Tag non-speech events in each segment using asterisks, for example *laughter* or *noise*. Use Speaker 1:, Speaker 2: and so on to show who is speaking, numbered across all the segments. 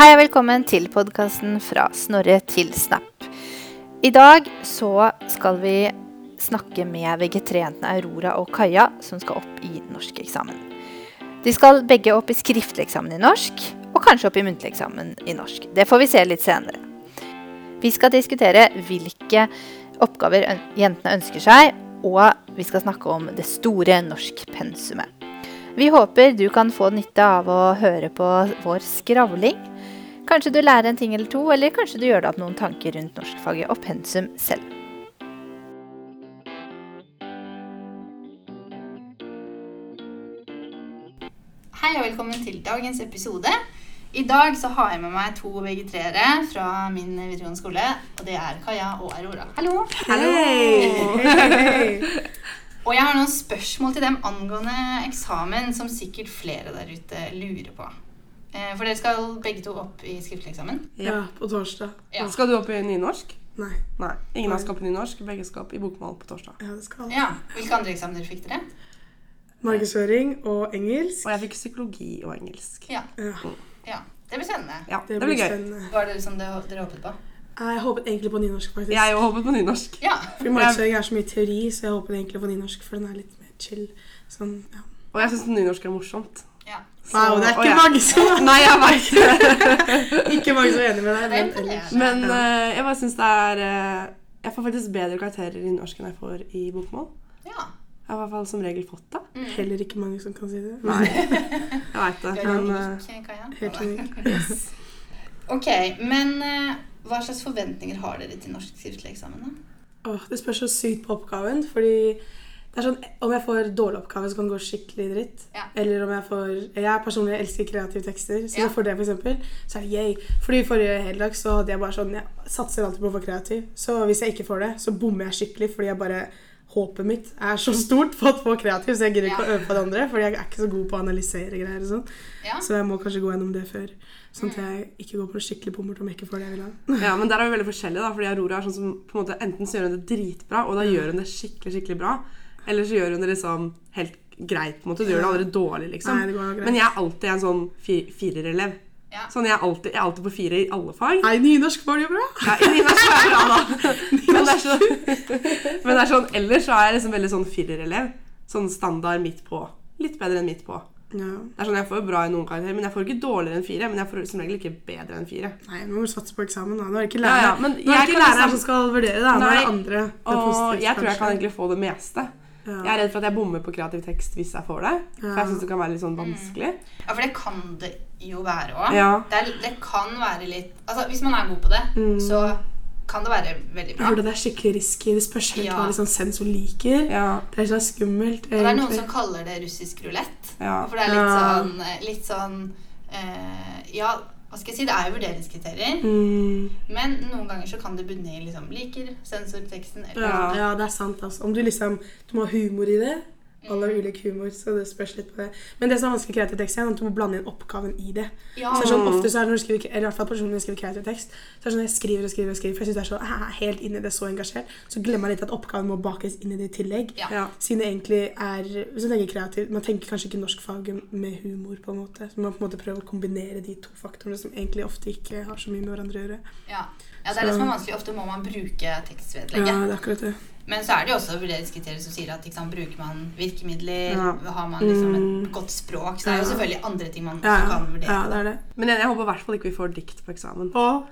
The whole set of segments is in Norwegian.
Speaker 1: Hei og velkommen til podkasten Fra Snorre til Snap. I dag så skal vi snakke med VG3-jentene Aurora og Kaja, som skal opp i norskeksamen. De skal begge opp i skriftlig eksamen i norsk, og kanskje opp i muntlig eksamen i norsk. Det får vi se litt senere. Vi skal diskutere hvilke oppgaver jentene ønsker seg, og vi skal snakke om det store norskpensumet. Vi håper du kan få nytte av å høre på vår skravling. Kanskje du lærer en ting eller to, eller kanskje du gjør deg opp noen tanker rundt norskfaget og pensum selv. Hei og velkommen til dagens episode. I dag så har jeg med meg to VG3-ere fra min videregående skole. Og det er Kaja og Aurora. Hallo! *laughs* Og jeg har noen spørsmål til dem angående eksamen som sikkert flere der ute lurer på. Eh, For dere skal begge to opp i skriftlig eksamen.
Speaker 2: Ja, på torsdag.
Speaker 1: Ja.
Speaker 3: Skal du opp i nynorsk?
Speaker 2: Nei.
Speaker 3: Nei. Ingen av oss skal opp i nynorsk. Begge skal opp i bokmål på torsdag.
Speaker 2: Ja, det skal.
Speaker 1: Ja, Hvilke andre eksamener fikk dere?
Speaker 2: Markedsføring og engelsk.
Speaker 3: Og jeg fikk psykologi og engelsk.
Speaker 1: Ja,
Speaker 2: Ja,
Speaker 1: ja. Det blir spennende.
Speaker 3: Ja,
Speaker 2: det
Speaker 3: det
Speaker 2: blir
Speaker 3: gøy.
Speaker 2: spennende.
Speaker 1: Var det som det- dere håpet på?
Speaker 2: Jeg håpet egentlig på nynorsk, faktisk.
Speaker 3: Jeg òg håpet på nynorsk.
Speaker 1: Ja.
Speaker 2: Fordi markedsføring er så mye teori, så jeg håpet egentlig på nynorsk, for den er litt mer chill. Sånn, ja.
Speaker 3: Og jeg syns nynorsk er morsomt.
Speaker 2: Wow, det er ikke
Speaker 3: jeg-
Speaker 2: mange som *laughs*
Speaker 3: Nei, jeg veit. *laughs*
Speaker 2: Ikke mange som er enig med deg,
Speaker 1: er
Speaker 2: men ellers.
Speaker 3: Men eh, jeg bare syns det er uh, Jeg får faktisk bedre karakterer i norsk enn jeg får i bokmål.
Speaker 1: ja.
Speaker 3: Jeg har i hvert fall som regel fått det.
Speaker 1: Mm.
Speaker 2: Heller ikke mange som kan si det.
Speaker 3: Nei, *laughs* jeg veit det.
Speaker 1: Er
Speaker 3: Men
Speaker 1: uh.
Speaker 2: Helt unik.
Speaker 1: Ok, men hva slags forventninger har dere til norsk skriftlig eksamen? da?
Speaker 2: Åh, det spørs så sykt på oppgaven, fordi det er sånn, om jeg får dårlig oppgave, så kan det gå skikkelig dritt.
Speaker 1: Ja.
Speaker 2: Eller om jeg får Jeg personlig elsker kreative tekster, så
Speaker 1: Ja.
Speaker 2: for det, for eksempel, så er det yay. Fordi forrige heldag så hadde jeg bare sånn Jeg satser alltid på å få kreativ. Så hvis jeg ikke får det, så bommer jeg skikkelig, fordi jeg bare Håpet mitt er så stort på å få kreativ, så jeg gidder ikke
Speaker 1: Ja.
Speaker 2: å øve på det andre. Fordi jeg er ikke så god på å analysere greier og sånn.
Speaker 1: Ja.
Speaker 2: Så jeg må kanskje gå gjennom det før. Sånn at jeg ikke går på noe skikkelig bommert om jeg ikke får det jeg vil ha. *laughs*
Speaker 3: Ja, men der er vi veldig forskjellige, da. Fordi Aurora er sånn som på en måte enten så gjør hun det dritbra, og da gjør hun det skikkelig, skikkelig bra. Eller så gjør hun det liksom helt greit, på en måte. Du gjør det aldri dårlig, liksom.
Speaker 2: Nei, det går greit.
Speaker 3: Men jeg er alltid en sånn fi firerelev.
Speaker 1: Ja.
Speaker 3: Sånn, jeg er, alltid, jeg er alltid på fire i alle fag.
Speaker 2: Nei, nynorsk var det jo bra!
Speaker 3: Ja, nynorsk var jeg bra, da. *laughs* Men det er sånn, men det er sånn ellers så er jeg liksom veldig sånn firerelev. Sånn standard midt på. Litt bedre enn midt på.
Speaker 2: Ja.
Speaker 3: Det er sånn, Jeg får jo bra i noen karakterer, men jeg får ikke dårligere enn fire. Men jeg får som regel ikke bedre enn fire.
Speaker 2: Nei, nå må du satse på eksamen, da. Nå er det ikke
Speaker 3: Ja,
Speaker 2: læreren,
Speaker 3: ja,
Speaker 2: læreren
Speaker 3: liksom-
Speaker 2: som skal vurdere, da. Nå er det andre. Det er
Speaker 3: Og
Speaker 2: positivt,
Speaker 3: jeg tror jeg kan egentlig få det meste.
Speaker 2: Ja.
Speaker 3: Jeg er redd for at jeg bommer på kreativ tekst hvis jeg får det. For jeg synes det kan være litt sånn vanskelig.
Speaker 1: ja, for det kan det jo være òg.
Speaker 3: Ja.
Speaker 1: Det, det kan være litt Altså, hvis man er god på det,
Speaker 3: Mm.
Speaker 1: så kan det være veldig bra.
Speaker 2: hørte det er skikkelig risky. Det spørs helt
Speaker 1: Ja.
Speaker 2: hva liksom sensor liker.
Speaker 3: Ja,
Speaker 2: Det er så skummelt,
Speaker 1: Og det er noen som kaller det russisk rulett.
Speaker 3: ja.
Speaker 1: For det er litt
Speaker 2: Ja.
Speaker 1: sånn, litt sånn eh, Ja, hva skal jeg si? Det er jo vurderingskriterier.
Speaker 2: Mm.
Speaker 1: Men noen ganger så kan det bunne i liksom liker sensorteksten eller
Speaker 2: Ja,
Speaker 3: Ja.
Speaker 2: det er sant. Altså. Om du liksom Du må ha humor i det. Alle
Speaker 1: Mm.
Speaker 2: har ulik humor, så det spørs litt på det. Men det som er vanskelig i kreativ tekst, er at du må blande inn oppgaven i det.
Speaker 1: Ja.
Speaker 2: Så det er sånn,
Speaker 3: Mm.
Speaker 2: ofte så er det når du skriver, eller i hvert fall personlig når jeg skriver kreativ tekst, så er det sånn jeg skriver og skriver og skriver, for jeg synes det er så, jeg er helt inni i det, så engasjert, så glemmer jeg litt at oppgaven må bakes inn i det i tillegg.
Speaker 1: Ja.
Speaker 3: ja.
Speaker 2: Siden det egentlig er Hvis man tenker kreativ Man tenker kanskje ikke norskfaget med humor, på en måte. Så man på en måte prøver å kombinere de to faktorene som egentlig ofte ikke har så mye med hverandre å gjøre.
Speaker 1: Ja. ja, det er det som er vanskelig. Ofte må man bruke
Speaker 2: Ja, det er akkurat det.
Speaker 1: Men så er det jo også vurderingskriterier som sier at sant, bruker man virkemidler,
Speaker 3: Ja.
Speaker 1: har man liksom
Speaker 2: Mm.
Speaker 1: et godt språk, så det er jo selvfølgelig andre ting man
Speaker 2: Ja,
Speaker 1: også kan vurdere.
Speaker 2: ja det er det.
Speaker 3: Men jeg, jeg håper i hvert fall ikke vi får dikt på eksamen.
Speaker 2: Og,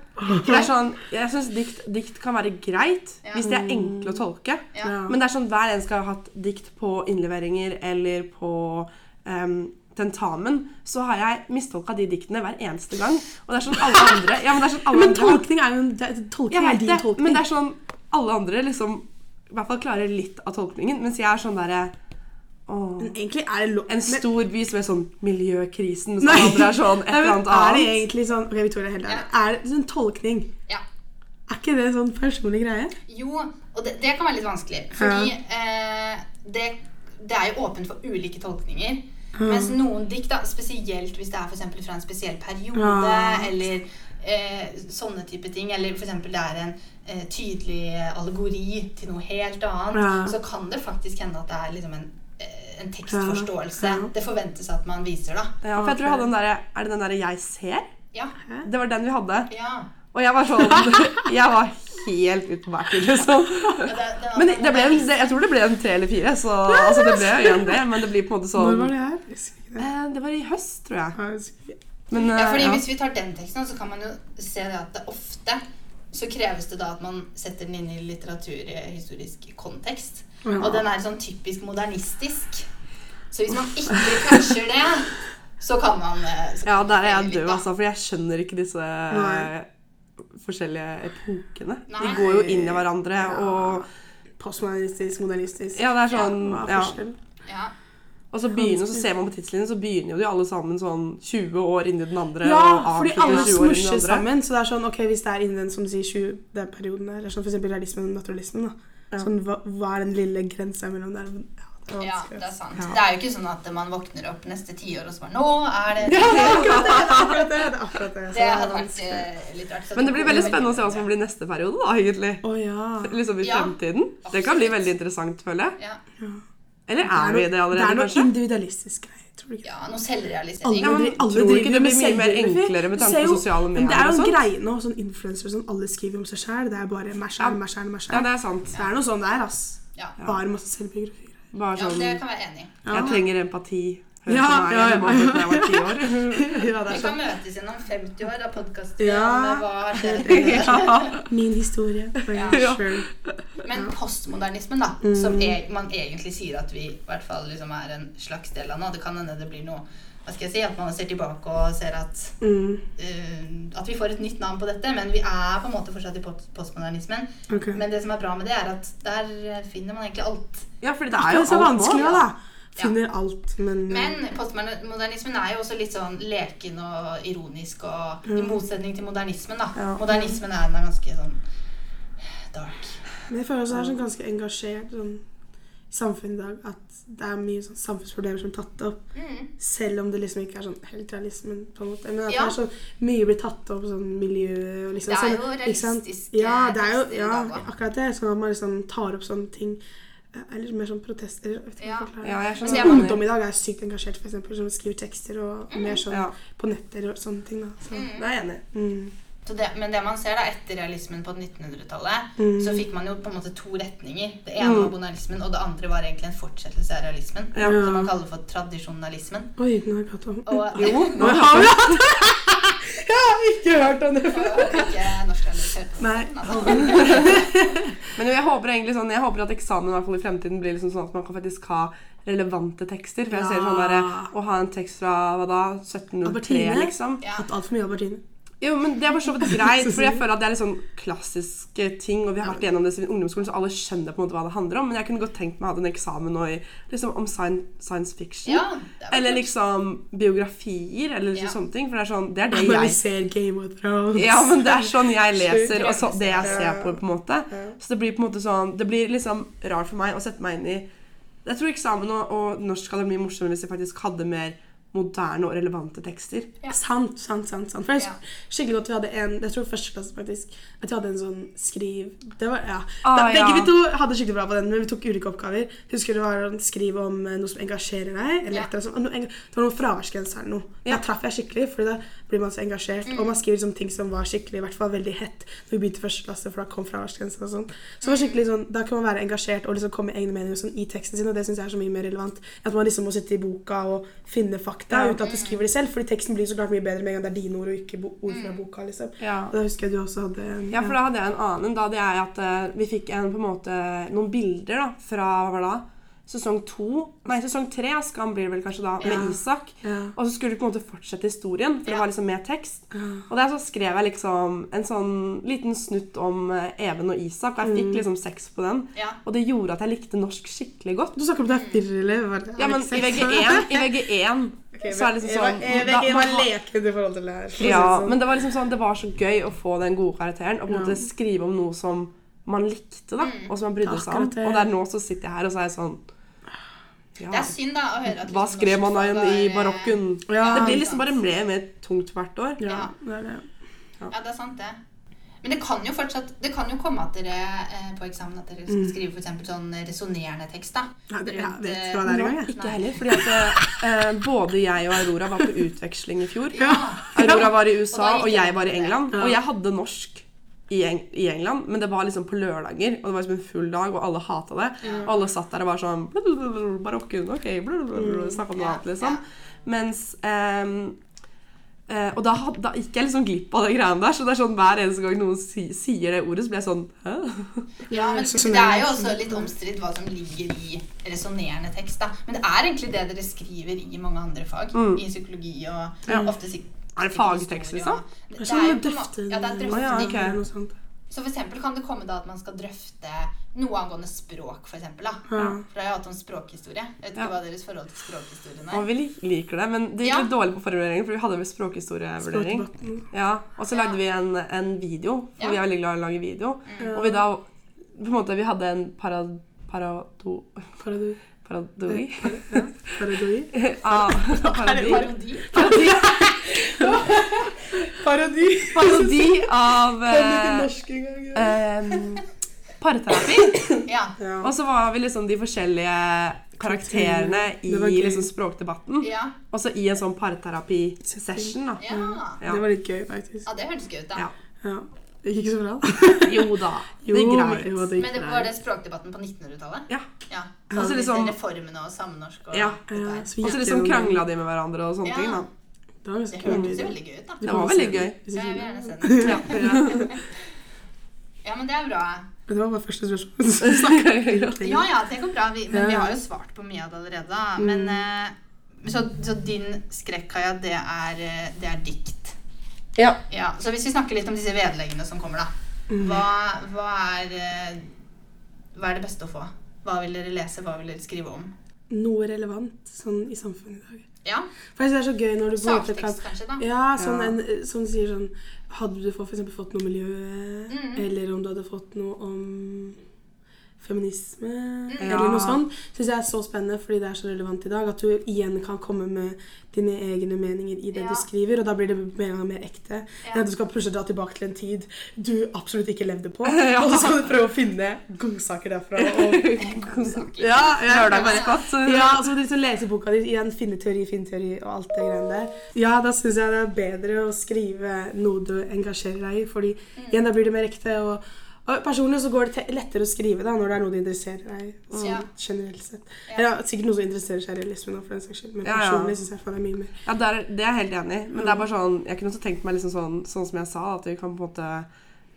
Speaker 3: det er sånn, Jeg syns dikt, dikt kan være greit
Speaker 1: Ja.
Speaker 3: hvis de er enkle å tolke.
Speaker 1: Ja.
Speaker 3: Men det er sånn hver en skal ha hatt dikt på innleveringer eller på um, tentamen, så har jeg mistolka de diktene hver eneste gang. Og det er sånn alle andre Ja, men det er sånn alle
Speaker 2: Men
Speaker 3: andre
Speaker 2: tolkning er jo en- det- Tolkning er din tolkning.
Speaker 3: men det er sånn alle andre liksom i hvert fall klarer litt av tolkningen, mens jeg er sånn derre
Speaker 2: Men egentlig er det lov
Speaker 3: En stor by som er sånn miljøkrisen, Som
Speaker 2: Nei.
Speaker 3: andre er sånn et *laughs* eller
Speaker 2: annet
Speaker 3: annet
Speaker 2: Er det egentlig sånn okay, Victoria, helt ærlig. Er det sånn tolkning?
Speaker 1: Ja.
Speaker 2: Er ikke det sånn personlig greie?
Speaker 1: Jo, og det, det kan være litt vanskelig. Fordi eh, det, det er jo åpent for ulike tolkninger. Mens noen dikt, da, spesielt hvis det er for eksempel fra en spesiell periode,
Speaker 2: Ja.
Speaker 1: eller eh, sånne type ting, eller for eksempel det er en eh, tydelig allegori til noe helt annet,
Speaker 2: Ja.
Speaker 1: så kan det faktisk hende at det er liksom en, eh, en tekstforståelse.
Speaker 2: Ja. Ja.
Speaker 1: Det forventes at man viser, da.
Speaker 3: Ja, for jeg tror jeg hadde den der, Er det den derre 'jeg ser'?
Speaker 1: Ja.
Speaker 3: Det var den vi hadde.
Speaker 1: ja.
Speaker 3: Og jeg var sånn *laughs* Jeg var helt ute på bærtur, liksom.
Speaker 1: Ja, det- det
Speaker 3: Men det ble en, det, jeg tror det ble en tre eller fire, så altså, det ble igjen det. Men det blir på en måte
Speaker 2: Når
Speaker 3: sånn
Speaker 2: var det her?
Speaker 3: Eh, Det var i høst, tror jeg. Men
Speaker 1: Ja,
Speaker 3: eh,
Speaker 1: fordi
Speaker 3: ja.
Speaker 1: Hvis vi tar den teksten, så kan man jo se det at det ofte så kreves det da at man setter den inn i litteraturhistorisk kontekst.
Speaker 2: Ja.
Speaker 1: Og den er sånn typisk modernistisk. Så hvis man ikke catcher det, så kan man eh, så
Speaker 3: Ja, der er jeg død, altså. For jeg skjønner ikke disse
Speaker 2: Nei.
Speaker 3: forskjellige epokene.
Speaker 1: Nei.
Speaker 3: De går jo inn i hverandre, og
Speaker 2: Postmodernistisk, modernistisk.
Speaker 3: Ja, det er sånn ja. Og så begynner, så ser man på tidslinjen, så begynner jo de alle sammen sånn 20 år inni den andre.
Speaker 2: Ja, fordi alle
Speaker 3: 20 år inni den
Speaker 2: smusjer sammen. Så det er sånn, ok, Hvis det er innen den som sier 20, den perioden der, eller sånn for eksempel realismen og naturalismen, da.
Speaker 3: Ja.
Speaker 2: Sånn, hva, hva er den lille grensa mellom der? Ja, det er
Speaker 1: ja, det er sant.
Speaker 2: Ja.
Speaker 1: Det er jo ikke sånn at man våkner opp neste tiår og så bare Nå er det *laughs*
Speaker 2: Det er akkurat det! Det er akkurat det. det, er akkurat det.
Speaker 1: Det
Speaker 2: er
Speaker 1: hadde vært eh, litt rart.
Speaker 3: Men det blir veldig spennende å se hva som blir neste periode, da, egentlig.
Speaker 2: Oh, ja.
Speaker 3: Liksom i
Speaker 1: Ja,
Speaker 3: fremtiden. Det kan bli veldig interessant, føler jeg.
Speaker 1: Ja,
Speaker 3: Eller er vi det allerede?
Speaker 2: Det er noe
Speaker 3: kanskje?
Speaker 2: individualistisk greier.
Speaker 1: Ja noe selvrealisering.
Speaker 2: Alle,
Speaker 3: Ja, men
Speaker 2: alle
Speaker 3: tror ikke det blir mye mer enklere med tanke på sosiale
Speaker 2: Men det er jo en greie nå, sånn influensere sånn, alle skriver om seg sjæl. Det er bare meg sjæl, meg sjæl, meg sjæl.
Speaker 3: Ja, det er sant.
Speaker 2: Det er noe sånn det er, ass.
Speaker 1: Ja.
Speaker 2: Bare masse selvbiografi.
Speaker 3: Bare sånn, ja,
Speaker 1: det kan jeg være enig i.
Speaker 3: Jeg trenger empati.
Speaker 2: Ja,
Speaker 3: som er
Speaker 2: ja,
Speaker 3: ha da jeg var ti år.
Speaker 2: ja, det
Speaker 1: Vi
Speaker 2: er
Speaker 1: kan møtes igjen om 50 år da podkasten
Speaker 2: Ja. *laughs* *laughs*
Speaker 3: Ja.
Speaker 2: Min historie.
Speaker 1: Ja.
Speaker 2: Sure.
Speaker 1: Men postmodernismen, da,
Speaker 2: Mm.
Speaker 1: som e man egentlig sier at vi i hvert fall liksom er en slags del av nå Det kan hende det blir noe hva skal jeg si, At man ser tilbake og ser at
Speaker 2: Mm.
Speaker 1: uh, At vi får et nytt navn på dette, men vi er på en måte fortsatt i postmodernismen.
Speaker 2: Okay.
Speaker 1: Men det som er bra med det, er at der finner man egentlig alt.
Speaker 3: ja, for det er jo
Speaker 2: er så
Speaker 3: alt
Speaker 2: vanskelig
Speaker 3: nå.
Speaker 2: Òg, ja. Alt, men
Speaker 1: Men postmodernismen er jo også litt sånn leken og ironisk, og i motsetning til modernismen, da.
Speaker 3: Ja.
Speaker 1: Modernismen er, er ganske sånn dark.
Speaker 2: Men jeg føler også det er sånn ganske engasjert sånn, i samfunnet i dag. At det er mye sånn samfunnsproblemer som er tatt opp.
Speaker 1: Mm.
Speaker 2: Selv om det liksom ikke er sånn helt realismen. på en måte. Men at
Speaker 1: Ja.
Speaker 2: det er så mye blir tatt opp, sånn miljø og liksom
Speaker 1: Det er
Speaker 2: sånn,
Speaker 1: jo
Speaker 2: sant?
Speaker 1: realistiske
Speaker 2: Ja, det er jo ja, akkurat det. Sånn at man liksom tar opp sånne ting. Eller mer sånn protester. Jeg vet ikke
Speaker 1: Ja.
Speaker 2: jeg.
Speaker 3: Ja, jeg skjønner
Speaker 2: det
Speaker 1: det
Speaker 2: er
Speaker 1: er
Speaker 3: du
Speaker 2: ungdom i dag er sykt engasjert, eksempel, som skriver tekster og mer sånn
Speaker 3: Ja,
Speaker 2: på netter og sånne ting. da. Så,
Speaker 3: det er jeg enig i.
Speaker 2: mm.
Speaker 1: Så det, men det man ser da etter realismen på 1900-tallet,
Speaker 2: Mm.
Speaker 1: så fikk man jo på en måte to retninger. Det ene var bonalismen, og det andre var egentlig en fortsettelse av realismen.
Speaker 3: Ja.
Speaker 1: Som man kaller for tradisjonalismen.
Speaker 2: Oi, nå har jeg pratet om
Speaker 1: Og,
Speaker 3: Jo,
Speaker 2: Nå *laughs* har vi hatt *laughs* Jeg har ikke hørt om det før. *laughs*
Speaker 3: Men jeg håper egentlig sånn, jeg håper at eksamen i hvert fall i fremtiden blir liksom sånn at man kan faktisk ha relevante tekster. For jeg ser sånn der, Å ha en tekst fra hva da, 1703,
Speaker 2: Albertine?
Speaker 3: liksom.
Speaker 1: Ja.
Speaker 2: Hatt altfor mye Albertine.
Speaker 3: Jo, men Det er for så vidt greit, *laughs* for jeg føler at det er litt sånn klassiske ting. Og vi har vært igjennom det siden ungdomsskolen, så alle skjønner på en måte hva det handler om. Men jeg kunne godt tenkt meg å ha en eksamen nå i, liksom, om science, fiction.
Speaker 1: Ja,
Speaker 3: Eller liksom biografier, eller liksom
Speaker 1: Ja.
Speaker 3: sånne ting. For det er sånn, det er det jeg
Speaker 2: ser Game of Thrones.
Speaker 3: Ja, men det er sånn jeg leser, og så, det jeg ser på, på en måte. Så det blir på en måte sånn Det blir liksom rart for meg å sette meg inn i Jeg tror eksamen og, og norsk hadde vært mye morsommere hvis jeg faktisk hadde mer moderne og relevante tekster.
Speaker 1: Ja.
Speaker 2: Sant, sant, sant. sant. For jeg
Speaker 1: Ja.
Speaker 2: skikkelig godt vi hadde en Jeg tror første klasse faktisk At vi hadde en sånn skriv Det var, ja.
Speaker 3: Ah,
Speaker 2: da, begge vi to hadde skikkelig bra på den, men vi tok ulike oppgaver. Husker det var en skriv om eh, noe som engasjerer deg. Eller
Speaker 1: Ja.
Speaker 2: etter, enga- Det var noe fraværsgrense eller noe. Da traff jeg skikkelig, for da blir man så engasjert. Og man skriver liksom ting som var skikkelig, i hvert fall veldig hett når vi begynte første klasse, for da kom fraværsgrensen og sånn. Så sånn, Da kan man være engasjert og liksom komme med egne meninger sånn, i teksten sin, og det syns jeg er så mye mer relevant. At man liksom må sitte i boka og finne fakta
Speaker 3: Ja.
Speaker 2: uten at du skriver det selv. Fordi teksten blir så klart mye bedre med en gang det er dine ord og ikke ord fra boka. liksom.
Speaker 3: Ja.
Speaker 2: Og da husker jeg du også hadde en
Speaker 3: Ja, for da hadde jeg en annen. Da hadde jeg at uh, vi fikk en, på en måte, noen bilder da, fra hva var det da? Sesong to Nei, sesong tre av Skam blir det vel kanskje da,
Speaker 2: Ja.
Speaker 3: med Isak.
Speaker 2: Ja.
Speaker 3: Og så skulle du på en måte fortsette historien, for
Speaker 1: Ja.
Speaker 3: det var liksom med tekst.
Speaker 2: Ja.
Speaker 3: Og der så skrev jeg liksom en sånn liten snutt om eh, Even og Isak, og jeg fikk liksom sex på den.
Speaker 1: Ja.
Speaker 3: Og det gjorde at jeg likte norsk skikkelig godt.
Speaker 2: Du snakker om det er fyr, eller?
Speaker 3: Ja, men i VG1, i VG1 *laughs* så er det liksom sånn da-
Speaker 2: VG
Speaker 3: man
Speaker 2: var
Speaker 3: har-
Speaker 2: i forhold til det her.
Speaker 3: Ja,
Speaker 2: sånn.
Speaker 3: men det var liksom sånn Det var så gøy å få den gode karakteren og på en måte skrive om noe som man likte, da, og som man brydde seg om. Og der nå så sitter jeg her og så er jeg sånn ja.
Speaker 1: Det er synd da å høre at
Speaker 3: Hva
Speaker 1: liksom
Speaker 3: skrev man da igjen i barokken?
Speaker 2: Ja,
Speaker 3: det blir liksom bare mer og mer tungt hvert år.
Speaker 2: Ja,
Speaker 1: Ja.
Speaker 2: det det.
Speaker 1: Ja, det er sant, det. Men det kan jo fortsatt Det kan jo komme at dere eh, på eksamen at dere skal skrive for eksempel sånn resonnerende tekst. da.
Speaker 2: Nei, det- jeg vet
Speaker 1: eh,
Speaker 2: ikke hva det er engang.
Speaker 3: Ikke heller, fordi at eh, både jeg og Aurora var på utveksling i fjor.
Speaker 1: Ja.
Speaker 3: Aurora var i USA,
Speaker 1: og,
Speaker 3: og jeg var i. England.
Speaker 2: Ja.
Speaker 3: Og jeg hadde norsk i, Eng i England, men det var liksom på lørdager. Og det var liksom en full dag, og alle hata det. Og alle satt der og var sånn Barokken, ok, blablabla, Snakka om noe annet, liksom. Mens um, Uh, Og da, da gikk jeg liksom glipp av de greiene der. Så det er sånn hver eneste gang noen si, sier det ordet, så blir jeg sånn Hæ?
Speaker 1: Ja, men Det er jo også litt omstridt hva som ligger i resonnerende tekst. da. Men det er egentlig det dere skriver i mange andre fag.
Speaker 3: Mm.
Speaker 1: I psykologi og
Speaker 3: Ja.
Speaker 1: ofte
Speaker 3: Er det fagtekst, liksom?
Speaker 1: og-
Speaker 2: Det
Speaker 1: Det
Speaker 2: er sånn
Speaker 1: er jo
Speaker 2: drøfte
Speaker 1: Ja, det er drøfting.
Speaker 3: ok.
Speaker 2: eller noe.
Speaker 1: Så for eksempel kan det komme da at man skal drøfte noe angående språk, for eksempel. Da.
Speaker 2: Ja.
Speaker 1: For da har hatt om språkhistorie. Jeg vet ikke
Speaker 3: Ja.
Speaker 1: hva deres forhold til språkhistorien
Speaker 3: Og
Speaker 1: er.
Speaker 3: vi liker det, men det gikk
Speaker 1: Ja.
Speaker 3: litt dårlig på formuleringen, for vi hadde vel språkhistorievurdering. Ja, og så
Speaker 1: Ja.
Speaker 3: lagde vi en, en video, for
Speaker 1: Ja.
Speaker 3: vi er veldig glad i å lage video.
Speaker 2: Mm.
Speaker 3: Og vi da på en måte, vi hadde en parad, parado,
Speaker 2: Paradu.
Speaker 3: paradoi
Speaker 2: Ja, Parodoi. *laughs*
Speaker 3: ah, *laughs* parodi,
Speaker 1: Parodi. *laughs* *laughs*
Speaker 2: Parodi!
Speaker 3: parodi av *laughs* eh, eh, parterapi. *coughs*
Speaker 1: Ja.
Speaker 3: Og så var vi liksom de forskjellige karakterene i
Speaker 2: Det var gøy.
Speaker 3: liksom språkdebatten.
Speaker 1: Ja.
Speaker 3: Og så i en sånn parterapi-session.
Speaker 1: Ja.
Speaker 3: Ja.
Speaker 2: Det var litt gøy, faktisk.
Speaker 1: ja, det hørtes gøy ut, da.
Speaker 3: Ja.
Speaker 2: Ja. Det gikk ikke så bra. *laughs*
Speaker 3: Jo da.
Speaker 2: Jo,
Speaker 3: det er greit.
Speaker 2: jo, det gikk
Speaker 1: Men det var det språkdebatten på 1900-tallet?
Speaker 3: Ja.
Speaker 1: Ja.
Speaker 3: Altså
Speaker 1: Altså
Speaker 3: liksom-
Speaker 1: Reformene og samnorsk og
Speaker 3: Ja.
Speaker 2: Ja, så gikk
Speaker 3: liksom krangla de med hverandre og sånne
Speaker 1: Ja.
Speaker 3: ting. da.
Speaker 2: Det var ganske
Speaker 1: Det hørtes jo veldig gøy ut, da.
Speaker 3: Det var veldig gøy.
Speaker 1: Ja, jeg vil gjerne se den. *laughs* Ja, men det er bra.
Speaker 2: Men Det var bare første spørsmål. Så jeg.
Speaker 1: Ja, ja, det går bra. Vi, men vi har jo svart på mye av det allerede. Da. Men, eh, så, så din skrekk, Kaja, det er, eh, det er dikt.
Speaker 3: Ja.
Speaker 1: Ja, så hvis vi snakker litt om disse vedleggene som kommer, da. Hva, hva, er, eh, hva er det beste å få? Hva vil dere lese? Hva vil dere skrive om?
Speaker 2: Noe relevant sånn i samfunnet i dag.
Speaker 1: Ja,
Speaker 2: For jeg synes det er så gøy når du måte kan
Speaker 1: kanskje, da.
Speaker 2: Ja, sånn
Speaker 3: Ja.
Speaker 2: en, som sier sånn Hadde du for eksempel fått noe miljø,
Speaker 1: Mm.
Speaker 2: eller om du hadde fått noe om feminisme,
Speaker 1: ja.
Speaker 2: eller noe sånt, syns jeg er så spennende fordi det er så relevant i dag. At du igjen kan komme med dine egne meninger i det
Speaker 1: Ja.
Speaker 2: du skriver, og da blir det gang mer ekte.
Speaker 1: Ja.
Speaker 2: Enn at du skal plutselig dra tilbake til en tid du absolutt ikke levde på,
Speaker 3: Ja. *laughs*
Speaker 2: og så skal du prøve å finne godsaker derfra. Og, *laughs*
Speaker 1: godsaker.
Speaker 2: ja, ja,
Speaker 3: Lørdagsgodt.
Speaker 2: ja, må du liksom lese boka di, igjen finne teori, finne teori og alt det greiene der. Ja, da syns jeg det er bedre å skrive noe du engasjerer deg i, fordi igjen da blir det mer ekte. Og, og personlig så går det lettere å skrive da, når det er noe du interesserer deg i. Sånn,
Speaker 1: Ja.
Speaker 2: generelt sett.
Speaker 1: Ja.
Speaker 2: Eller sikkert noe som interesserer seg i realisme nå, for den saks skyld, men
Speaker 3: Ja, ja.
Speaker 2: personlig syns jeg faen det er mye mer.
Speaker 3: Ja, det er, det er jeg helt enig i. Men det er bare sånn Jeg kunne også tenkt meg liksom sånn, sånn som jeg sa, at vi kan på en måte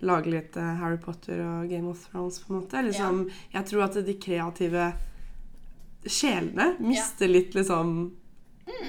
Speaker 3: lage litt eh, Harry Potter og Game of Thrones, på en måte. Liksom, Jeg tror at de kreative sjelene mister litt liksom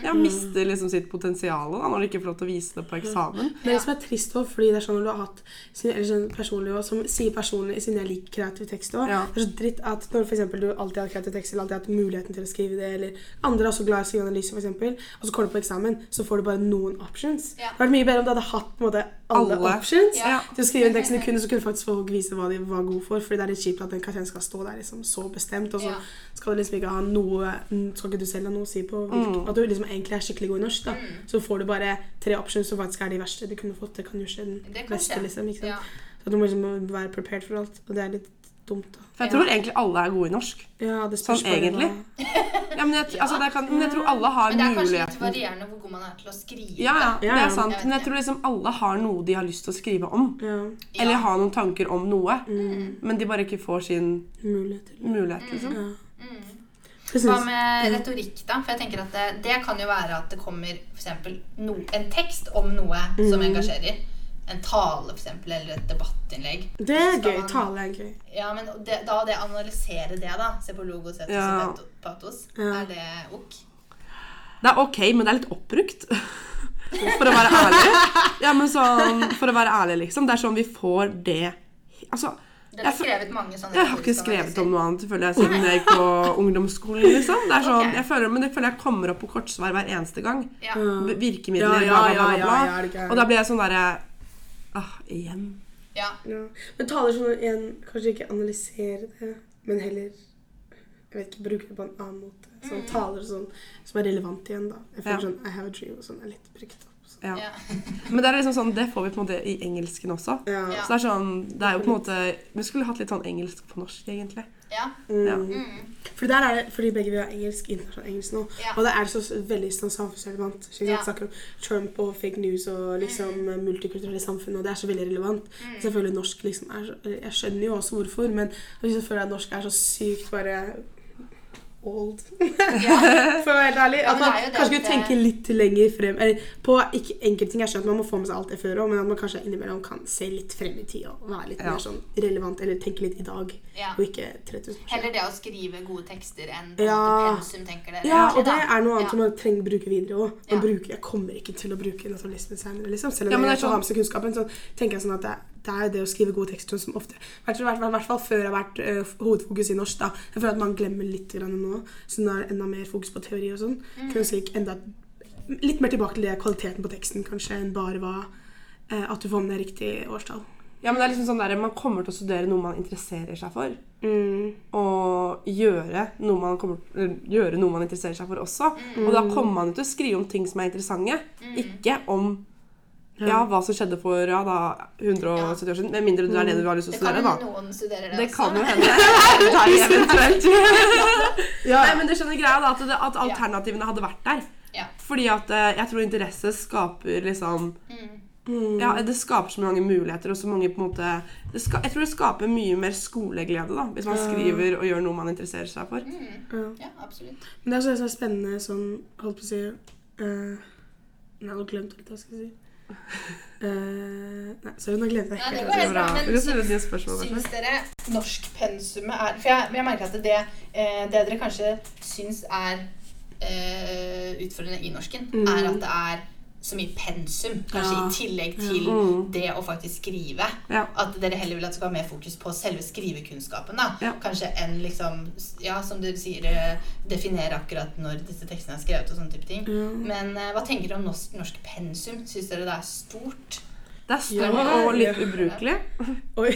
Speaker 3: Ja, mister liksom sitt potensial da, når de ikke får lov til å vise det på eksamen.
Speaker 2: Det er det som er trist også, fordi det er sånn når du har hatt sin, eller sånn personlig også, som sier personlig siden jeg liker kreativ tekst òg.
Speaker 3: Ja.
Speaker 2: Det er så dritt at når for eksempel, du alltid har kreativ tekst, eller alltid har hatt muligheten til å skrive det, eller andre er også glad i å skrive analyse, eksempel, og så kommer du på eksamen, så får du bare noen options.
Speaker 1: Ja.
Speaker 2: Det hadde vært mye bedre om du hadde hatt på en måte alle,
Speaker 3: Alle.
Speaker 2: options
Speaker 1: Ja.
Speaker 2: til å skrive en tekst du kunne, så kunne faktisk folk vise hva de var gode for, fordi det er litt kjipt at en karakteren skal stå der liksom så bestemt, og så
Speaker 1: Ja.
Speaker 2: skal du liksom ikke ha noe, skal ikke du selv ha noe å si på hvilke- at du liksom egentlig er skikkelig god i norsk, da.
Speaker 1: Mm.
Speaker 2: Så får du bare tre options som faktisk er de verste du kunne fått. Det kan jo skje den beste, liksom. Ikke sant?
Speaker 1: Ja.
Speaker 2: Så du må liksom være prepared for alt. Og det er litt dumt, da.
Speaker 3: For jeg
Speaker 1: Ja.
Speaker 3: tror egentlig alle er gode i norsk.
Speaker 2: Ja, det spørs
Speaker 3: Sånn egentlig. *laughs* Ja, men, jeg, altså, det kan, men jeg tror alle har muligheten
Speaker 1: Men det er kanskje litt varierende hvor god man er til å skrive.
Speaker 3: Ja, ja, det er sant.
Speaker 1: Jeg
Speaker 3: Men jeg tror liksom alle har noe de har lyst til å skrive om. Eller har noen tanker om noe.
Speaker 2: mm,
Speaker 3: Men de bare ikke får sin
Speaker 2: mulighet
Speaker 3: mulighet, liksom.
Speaker 2: ja.
Speaker 1: Mm.
Speaker 2: Det
Speaker 1: Hva med retorikk, da? For jeg tenker at det, det kan jo være at det kommer for eksempel, no, en tekst om noe som
Speaker 2: Mm.
Speaker 1: engasjerer. En tale, for eksempel, eller et debattinnlegg.
Speaker 2: Det er gøy.
Speaker 1: man-
Speaker 2: Tale er gøy.
Speaker 1: Ja, men det, da det analysere det, da. Se på logos, etos
Speaker 3: Ja.
Speaker 1: patos.
Speaker 2: Ja.
Speaker 1: Er det ok?
Speaker 3: Det er ok, men det er litt oppbrukt. *laughs* For å være ærlig. Ja, men sånn, For å være ærlig, liksom. Det er sånn vi får det Altså,
Speaker 1: Dere har skrevet mange sånne
Speaker 3: jeg har ikke skrevet om noe annet føler jeg, siden jeg gikk på *laughs* ungdomsskolen. liksom. Det er sånn,
Speaker 1: okay.
Speaker 3: jeg føler, Men det føler jeg kommer opp på kortsvar hver eneste gang.
Speaker 1: Ja.
Speaker 2: Ja.
Speaker 3: Virkemidler,
Speaker 2: Ja, ja,
Speaker 3: bla, bla, bla. bla,
Speaker 2: ja,
Speaker 3: bla.
Speaker 2: ja?
Speaker 3: Og da blir jeg sånn derre Ah, igjen.
Speaker 1: ja.
Speaker 2: Ja. Men taler som en Kanskje ikke analysere det, men heller jeg vet ikke, bruke det på en annen måte. Sånn taler sånn som er relevant igjen, da. Jeg føler
Speaker 3: Ja.
Speaker 2: sånn I have a dream og sånn er litt brukt opp. Sånn.
Speaker 3: Ja.
Speaker 1: Ja. *laughs*
Speaker 3: Men det er liksom sånn, det får vi på en måte i engelsken også. Så det er sånn, det er jo på en måte Vi skulle hatt litt sånn engelsk på norsk, egentlig.
Speaker 1: Ja. Mm.
Speaker 2: For der er det, fordi begge vi har engelsk, internasjonal engelsk nå,
Speaker 1: Ja.
Speaker 2: og det er så veldig sånn samfunnsrelevant. Ikke?
Speaker 1: Ja.
Speaker 2: Snakker om Trump og fake news og liksom multikulturelle samfunn, og det er så veldig relevant.
Speaker 1: Mm.
Speaker 2: Selvfølgelig norsk liksom er Jeg skjønner jo også hvorfor, men jeg føler at norsk er så sykt bare old.
Speaker 1: Ja. *laughs*
Speaker 2: For å være helt ærlig. At man
Speaker 1: det er det
Speaker 2: kanskje kunne tenke litt lenger frem. Eller på ikke enkelte ting. Jeg skjønner at man må få med seg alt det før òg, men at man kanskje innimellom kan se litt frem i tid og være litt
Speaker 3: Ja.
Speaker 2: mer sånn relevant, eller tenke litt i dag,
Speaker 1: Ja.
Speaker 2: og ikke 3000 år.
Speaker 1: Heller det å skrive gode tekster enn
Speaker 2: Ja.
Speaker 1: pensum, tenker dere.
Speaker 2: Ja, og det er noe annet
Speaker 1: Ja.
Speaker 2: som man trenger å bruke videre òg.
Speaker 1: Ja.
Speaker 2: Jeg kommer ikke til å bruke naturalismen senere, liksom. Selv om
Speaker 3: men
Speaker 2: jeg
Speaker 3: det er
Speaker 2: ha
Speaker 3: sånn-
Speaker 2: med seg kunnskapen, så tenker jeg sånn at det, det er jo det å skrive gode tekster som ofte I hvert fall- før har vært uh, hovedfokus i norsk. da. Jeg føler at man glemmer litt grann nå, så nå er det enda mer fokus på teori og sånn.
Speaker 1: Mm.
Speaker 2: Enda Litt mer tilbake til det kvaliteten på teksten, kanskje, enn bare hva uh, at du får med riktig årstall.
Speaker 3: Ja, men det er liksom sånn der, Man kommer til å studere noe man interesserer seg for.
Speaker 2: Mm.
Speaker 3: Og gjøre noe man, kommer, gjøre noe man interesserer seg for også.
Speaker 1: Mm.
Speaker 3: Og da kommer man jo til å skrive om ting som er interessante. Ikke om ja, hva som skjedde for ja, da, 170 år siden. Med mindre du er det du har lyst til
Speaker 1: Det
Speaker 3: å
Speaker 1: kan
Speaker 3: studere. da.
Speaker 1: noen studerer det,
Speaker 3: Det
Speaker 1: også.
Speaker 3: kan jo hende. *laughs* *laughs* Nei, men du skjønner greia da, at, det, at alternativene hadde vært der.
Speaker 1: Ja.
Speaker 3: Fordi at eh, jeg tror interesse skaper liksom
Speaker 1: Mm.
Speaker 3: Ja, det skaper så mange muligheter og så mange på en måte det ska, Jeg tror det skaper mye mer skoleglede da, hvis man skriver og gjør noe man interesserer seg for.
Speaker 1: Mm.
Speaker 2: Ja.
Speaker 1: Ja, absolutt.
Speaker 2: Men det er så, så spennende sånn Holdt på å si uh, Nei, nå glemte jeg litt hva jeg skulle si. Eh, nei, sorry, nå glemte jeg
Speaker 1: det
Speaker 2: helt si.
Speaker 1: bra. Men
Speaker 3: Vi kan
Speaker 1: sy-
Speaker 3: stille et nytt spørsmål, kanskje.
Speaker 1: Syns dere norskpensumet er For jeg, jeg merker at det, eh, det dere kanskje syns er eh, utfordrende i norsken,
Speaker 2: Mm.
Speaker 1: er at det er så mye pensum. Kanskje
Speaker 2: Ja.
Speaker 1: i tillegg til
Speaker 3: Mm.
Speaker 1: det å faktisk skrive.
Speaker 3: Ja.
Speaker 1: At dere heller vil at det skal være mer fokus på selve skrivekunnskapen. da.
Speaker 3: Ja.
Speaker 1: Kanskje enn liksom Ja, som dere sier, eh, definere akkurat når disse tekstene er skrevet og sånne type ting.
Speaker 2: Mm.
Speaker 1: Men uh, hva tenker dere om norsk, norsk pensum? Syns dere det er stort?
Speaker 3: Det er stort
Speaker 2: Ja,
Speaker 3: og litt ubrukelig. *laughs*
Speaker 2: Oi,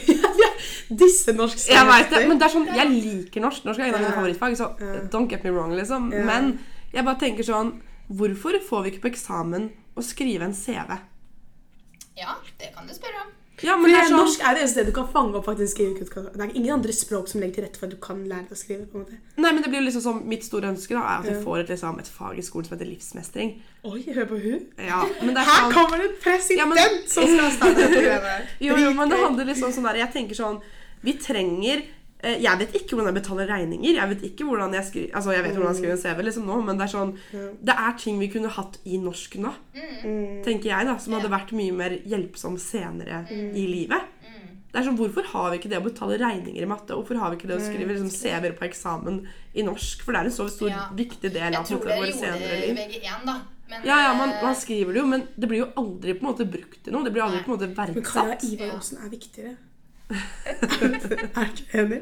Speaker 2: *laughs* disse norske
Speaker 3: Jeg vet det, men det er sånn, jeg liker norsk. Norsk er en av mine favorittfag, så don't get me wrong, liksom. Men jeg bare tenker sånn Hvorfor får vi ikke på eksamen å skrive en CV?
Speaker 1: Ja, det kan du spørre om.
Speaker 3: Ja, men det er sånn
Speaker 2: Norsk er det eneste stedet du kan fange opp faktisk skrivekunnskap. Det er ingen andre språk som legger til rette for at du kan lære deg å skrive. på en måte.
Speaker 3: Nei, men det blir liksom som Mitt store ønske da, er at vi
Speaker 2: Ja.
Speaker 3: får et, liksom, et fag i skolen som heter livsmestring.
Speaker 2: Oi, hør på hun.
Speaker 3: Ja, men det er
Speaker 2: Her
Speaker 3: sånn
Speaker 2: kommer det en president
Speaker 3: Ja, men-
Speaker 2: som skal starte dette greiene. *laughs*
Speaker 3: Jo, jo, men det handler liksom sånn der Jeg tenker sånn Vi trenger Jeg vet ikke hvordan jeg betaler regninger. Jeg vet ikke hvordan jeg skriver Altså, jeg vet hvordan jeg skriver en CV liksom nå, men det er sånn Det er ting vi kunne hatt i norsk nå,
Speaker 2: Mm.
Speaker 3: tenker jeg, da, som hadde vært mye mer hjelpsom senere
Speaker 2: Mm.
Speaker 3: i livet. Det er sånn, Hvorfor har vi ikke det å betale regninger i matte? Hvorfor har vi ikke det å skrive liksom, CV-er på eksamen i norsk? For det er en så stor,
Speaker 1: Ja.
Speaker 3: viktig del av jeg
Speaker 1: tror dere gjorde det i. VG1, da. Men,
Speaker 3: Ja, ja, man,
Speaker 1: eh,
Speaker 3: man skriver det jo, men det blir jo aldri på en måte brukt til noe. Det blir aldri på en måte
Speaker 2: Men Kaja. Ivar Aasen er viktigere. *laughs* er du enig?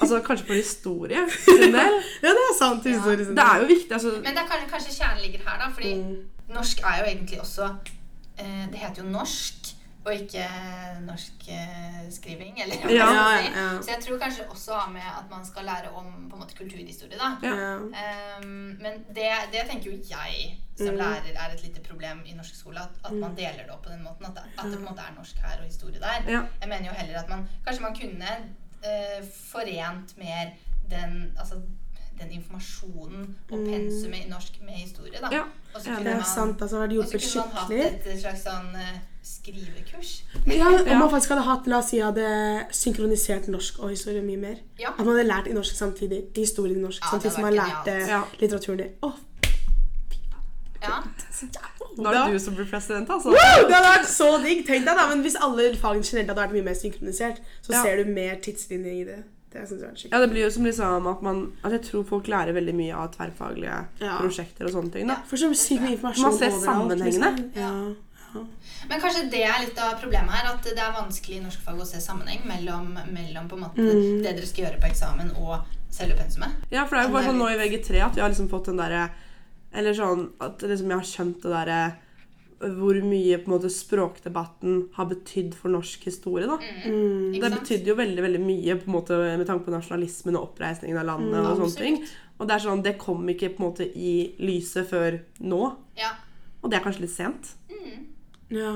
Speaker 3: Altså Kanskje for historie *laughs* sin del.
Speaker 2: Ja, det er sant.
Speaker 1: Ja.
Speaker 3: Det er jo viktig. altså
Speaker 1: Men det er kanskje, kanskje kjernen ligger her, da. Fordi
Speaker 2: Mm.
Speaker 1: norsk er jo egentlig også eh, Det heter jo norsk, og ikke norsk eh, skriving, *laughs* eller
Speaker 3: Ja,
Speaker 1: man
Speaker 2: ja,
Speaker 1: si.
Speaker 2: ja.
Speaker 1: Så jeg tror kanskje også har med at man skal lære om på en måte kulturhistorie, da. Ehm, men det, det tenker jo jeg som
Speaker 2: Mm.
Speaker 1: lærer er et lite problem i norsk skole. At, at man deler det opp på den måten. At det, at det på en måte er norsk her og historie der. Jeg mener jo heller at man kanskje man kunne uh, forent mer den altså den informasjonen og
Speaker 2: Mm.
Speaker 1: pensumet i norsk med historie, da. Og så
Speaker 3: ja,
Speaker 1: kunne
Speaker 2: Det
Speaker 1: man-
Speaker 2: sant. altså,
Speaker 1: Og så kunne man hatt et slags sånn eh, skrivekurs.
Speaker 2: Ja, Om man faktisk hadde hatt, la oss si, hadde synkronisert norsk og historie mye mer.
Speaker 1: Ja.
Speaker 2: At man hadde lært i norsk samtidig, historien i norsk,
Speaker 1: Ja,
Speaker 2: samtidig som man lærte.
Speaker 3: Ja.
Speaker 2: litteraturen i. Oh.
Speaker 1: ja.
Speaker 3: Nå er det du som blir president, altså.
Speaker 2: Wow, det hadde vært så digg! Tenk deg da, men Hvis alle fagene generelt hadde vært mye mer synkronisert, så
Speaker 3: Ja.
Speaker 2: ser du mer tidslinjer i det. Det synes jeg er skikkelig.
Speaker 3: Ja, det blir jo som liksom at man at Jeg tror folk lærer veldig mye av tverrfaglige
Speaker 2: Ja.
Speaker 3: prosjekter og sånne ting. da.
Speaker 2: For så sykt mye informasjon
Speaker 3: Man ser sammenhengene.
Speaker 2: Liksom. Ja.
Speaker 1: Men kanskje det er litt av problemet her, at det er vanskelig i norskfag å se sammenheng mellom, mellom på en måte
Speaker 2: Mm.
Speaker 1: det dere skal gjøre på eksamen og selve pensumet.
Speaker 3: Ja, for det er jo bare sånn nå i VG3 at vi har liksom fått den derre Eller sånn at liksom jeg har skjønt det derre hvor mye på en måte språkdebatten har betydd for norsk historie. da.
Speaker 2: Mm.
Speaker 3: Det betydde jo veldig veldig mye på en måte med tanke på nasjonalismen og oppreisningen av landet. og sånne ting. Og det er sånn, det kom ikke på en måte i lyset før nå.
Speaker 1: Ja.
Speaker 3: Og det er kanskje litt sent.
Speaker 2: Ja.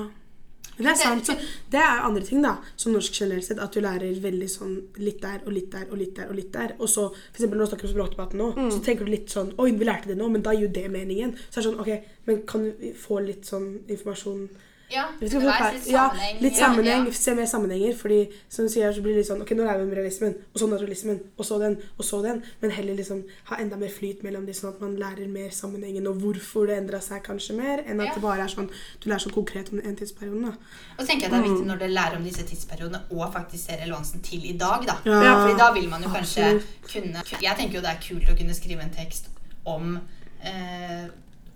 Speaker 2: Men det er sant. Så det er andre ting, da, som norsk generelt sett, at du lærer veldig sånn litt der og litt der og litt der og litt der. Og så, eksempel når du snakker om språkdebatten nå, så tenker du litt sånn Oi, vi lærte det nå, men da gir jo det meningen. Så er det sånn, ok, men kan vi få litt sånn informasjon
Speaker 1: Ja, er litt
Speaker 2: sammenheng. ja, litt sammenheng.
Speaker 1: ja.
Speaker 2: Se mer sammenhenger. Fordi som du sier, så blir det litt sånn Ok, nå lærer vi om realismen, og så naturalismen, og så den, og så den. Men heller liksom ha enda mer flyt mellom de, sånn at man lærer mer sammenhengen, og hvorfor det endra seg kanskje mer, enn at
Speaker 1: Ja.
Speaker 2: det bare er sånn Du lærer så konkret om en tidsperiode, da.
Speaker 1: Og så tenker jeg det er viktig når dere lærer om disse tidsperiodene og faktisk ser relevansen til i dag, da.
Speaker 2: Ja.
Speaker 1: Fordi da vil man jo kanskje
Speaker 2: Absolutt.
Speaker 1: kunne Jeg tenker jo det er kult å kunne skrive en tekst om eh,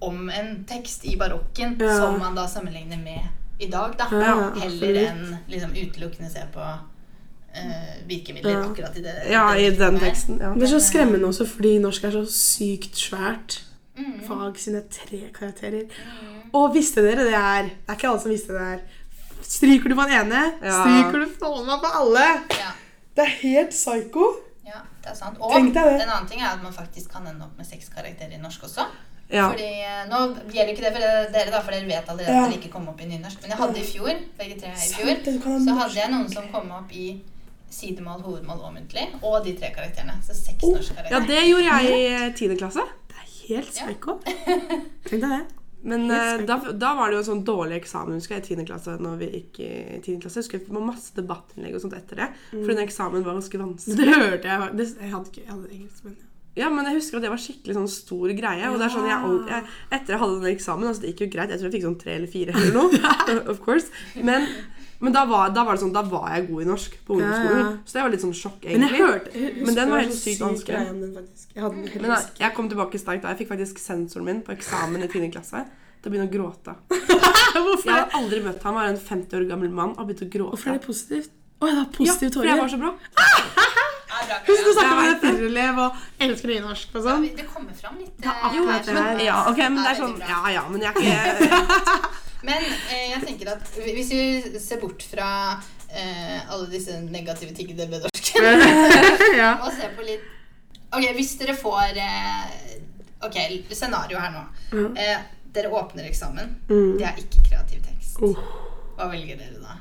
Speaker 1: om en tekst i barokken
Speaker 2: Ja.
Speaker 1: som man da sammenligner med i dag, da.
Speaker 2: Ja,
Speaker 1: Heller enn liksom utelukkende se på uh, virkemidler
Speaker 2: Ja.
Speaker 1: akkurat i det.
Speaker 3: Ja, i den teksten. Ja.
Speaker 2: Det er så skremmende også, fordi norsk er så sykt svært.
Speaker 1: Mm.
Speaker 2: Fag sine tre karakterer. Og visste dere det er Det er ikke alle som visste det er. Stryker du på den ene,
Speaker 3: Ja.
Speaker 2: stryker du faen meg på alle.
Speaker 1: Ja.
Speaker 2: Det er helt psycho.
Speaker 1: Ja, det er sant. Og en annen ting er at man faktisk kan ende opp med seks karakterer i norsk også.
Speaker 3: Ja.
Speaker 1: Fordi eh, Nå gjelder ikke det for dere, da, for dere vet allerede
Speaker 2: Ja.
Speaker 1: at dere ikke kom opp i nynorsk. Men jeg hadde i fjor, begge tre i fjor, så hadde jeg noen som kom opp i sidemål, hovedmål og muntlig. Og de tre karakterene. Så seks
Speaker 2: Oh.
Speaker 1: norske
Speaker 3: ja, det gjorde jeg i tiende klasse.
Speaker 2: Det er helt
Speaker 1: Ja.
Speaker 2: psycho. *laughs* Tenk deg det.
Speaker 3: Men uh, da, da var det jo en sånn dårlig eksamen husker jeg, i 10. klasse. når vi gikk i 10. klasse. Jeg husker det var masse debattinnlegg og sånt etter det. For den eksamen var ganske vanskelig.
Speaker 2: Det hørte jeg. Det, Jeg hadde ikke jeg hadde engelsk, men
Speaker 3: Ja, men jeg husker at det var skikkelig sånn stor greie. Og det er sånn, jeg, jeg, etter jeg hadde den eksamen, altså det gikk jo greit, jeg tror jeg fikk sånn tre eller fire eller noe, *laughs* *laughs* of course. Men, men da, var, da var det sånn, da var jeg god i norsk på ungdomsskolen.
Speaker 2: Ja, ja.
Speaker 3: Så det var litt sånn sjokk,
Speaker 2: Men jeg hørte jeg
Speaker 3: Men den var helt sykt
Speaker 2: syk
Speaker 3: vanskelig.
Speaker 2: Jeg
Speaker 3: Men da, jeg kom tilbake sterkt da. Jeg fikk faktisk sensoren min på eksamen i 10. klasse til å begynne å gråte. *laughs*
Speaker 2: Hvorfor
Speaker 3: Jeg har aldri møtt ham. Han var en 50 år gammel mann og begynte å gråte.
Speaker 2: Hvorfor er det positivt? Å, det var
Speaker 3: Ja,
Speaker 2: positive
Speaker 3: for jeg var så bra.
Speaker 1: Ja,
Speaker 2: Husk å
Speaker 1: Kaja.
Speaker 2: snakke med firerelev og elsker nynorsk og
Speaker 1: Ja,
Speaker 2: sånn.
Speaker 1: det kommer fram litt.
Speaker 2: Det
Speaker 1: er
Speaker 2: akkurat det her.
Speaker 3: Ja, ok, men det er sånn. Ja ja, men jeg er ikke *laughs*
Speaker 1: Men eh, jeg tenker at hvis vi ser bort fra eh, alle disse negative tingene med norsken *laughs*
Speaker 2: ja. *laughs*
Speaker 1: og ser på litt Ok, hvis dere får eh, Ok, scenario her nå.
Speaker 2: Mm.
Speaker 1: Eh, dere åpner eksamen.
Speaker 2: Mm.
Speaker 1: Det er ikke kreativ tekst.
Speaker 2: Oh.
Speaker 1: Hva velger dere da?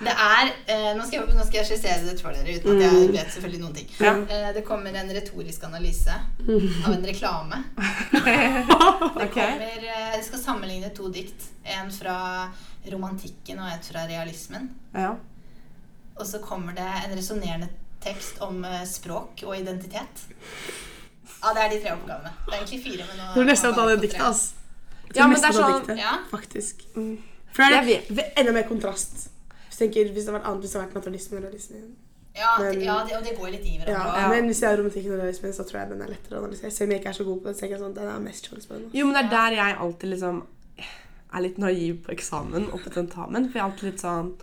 Speaker 1: Det er eh, nå, skal jeg, nå skal jeg skissere det for dere uten at jeg
Speaker 2: Mm.
Speaker 1: vet selvfølgelig noen ting.
Speaker 3: Ja.
Speaker 1: Eh, det kommer en retorisk analyse av en reklame. *laughs* Det kommer, eh, skal sammenligne to dikt. En fra romantikken og et fra realismen.
Speaker 3: Ja.
Speaker 1: Og så kommer det en resonnerende tekst om eh, språk og identitet. Ja, det er de tre oppgavene. Det er egentlig fire, men nå
Speaker 2: Du er nesten ta det diktet, tror
Speaker 3: Ja, men det er sånn-
Speaker 2: diktet,
Speaker 1: Ja.
Speaker 2: Faktisk.
Speaker 3: Mm.
Speaker 2: For det er enda mer kontrast. Jeg tenker, hvis det hadde vært annet, hvis det hadde vært naturalisme og realisme.
Speaker 1: Ja,
Speaker 2: Men-
Speaker 1: ja det, og det går litt i hverandre.
Speaker 3: Ja.
Speaker 2: Men hvis det er romantikken og realismen, så tror jeg den er lettere å analysere. Selv om jeg ikke er så god på det, så tenker jeg sånn, den er mest sjanse på den.
Speaker 3: Jo, men det er der jeg alltid liksom er litt naiv på eksamen og på tentamen. For jeg er alltid litt sånn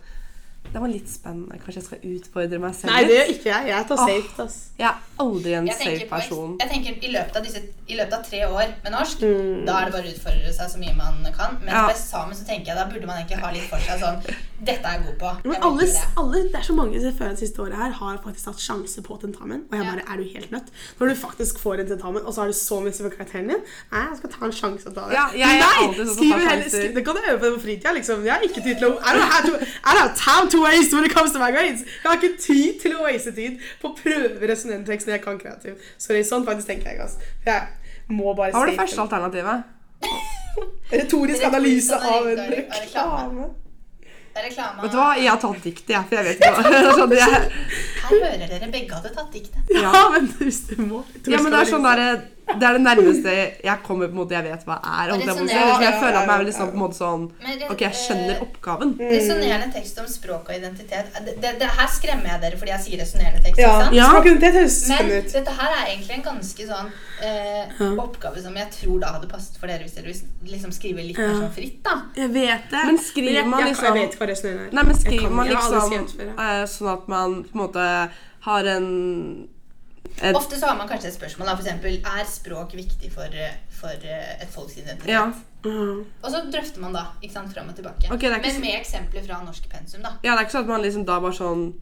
Speaker 3: Det var litt spennende. Kanskje jeg skal utfordre meg selv
Speaker 2: Nei, det gjør ikke jeg. Jeg tar safe, ass.
Speaker 3: Jeg er aldri en safe person.
Speaker 1: jeg tenker i løpet, av disse, I løpet av tre år med norsk,
Speaker 2: Mm.
Speaker 1: da er det bare å utfordre seg så mye man kan. Men
Speaker 3: Ja.
Speaker 1: på eksamen så tenker jeg da burde man egentlig ha litt for seg sånn Dette er jeg god på.
Speaker 2: Men alle,
Speaker 1: det.
Speaker 2: alle, det er så mange som før det siste året her har faktisk tatt sjanse på tentamen. Og jeg
Speaker 1: Ja.
Speaker 2: bare, er du helt nødt? Når du faktisk får en tentamen, og så har du så mye for karakteren din. Nei, jeg skal ta en sjanse og ta det.
Speaker 3: Ja, jeg er
Speaker 2: Nei,
Speaker 3: sånn
Speaker 2: skriv heller- Det kan du øve på på fritida, liksom. Jeg har ikke tid til å to, waste when it comes to my grades. Jeg har ikke tid til å waste tid på å prøve resonnerende tekst når jeg kan kreativ. Sorry, sånn faktisk tenker jeg, altså. Jeg må bare
Speaker 3: Hva var det første
Speaker 2: den.
Speaker 3: alternativet? *laughs*
Speaker 2: Retorisk analyse av en reklame.
Speaker 1: Reklame.
Speaker 3: Vet du hva, jeg har tatt diktet, jeg. For jeg vet ikke hva. *laughs* Det sånn, jeg,
Speaker 1: Her hører dere begge hadde tatt diktet.
Speaker 2: Ja, men hvis du må.
Speaker 3: ja, men det er sånn derre Det er det nærmeste jeg kommer på en måte jeg vet hva er. holdt jeg. Jeg føler at meg veldig liksom på en måte sånn Ok, jeg skjønner
Speaker 1: eh,
Speaker 3: oppgaven.
Speaker 1: Resonnerende tekst om språk og identitet. Det, det, det, her skremmer jeg dere fordi jeg sier resonnerende tekst.
Speaker 2: Ja,
Speaker 1: ikke sant?
Speaker 2: ja.
Speaker 1: Men dette her er egentlig en ganske sånn eh, oppgave som jeg tror da hadde passet for dere hvis dere vil liksom skrive litt mer sånn fritt. da.
Speaker 2: Jeg vet det.
Speaker 3: Men skriver man liksom-
Speaker 2: Jeg vet hva resonnerende er.
Speaker 3: Nei, men
Speaker 2: Jeg
Speaker 3: skriver man
Speaker 2: jeg
Speaker 3: liksom eh, sånn at man på en måte har en et,
Speaker 1: Ofte så har man kanskje et spørsmål. da, for eksempel, Er språk viktig for, for eh, et folks identitet?
Speaker 3: Ja.
Speaker 2: Mm.
Speaker 1: Og så drøfter man da ikke sant, fram og tilbake.
Speaker 3: Ok, det er ikke
Speaker 1: Men med eksempler fra norsk pensum. da.
Speaker 3: Ja, det er ikke sånn at man liksom da bare sånn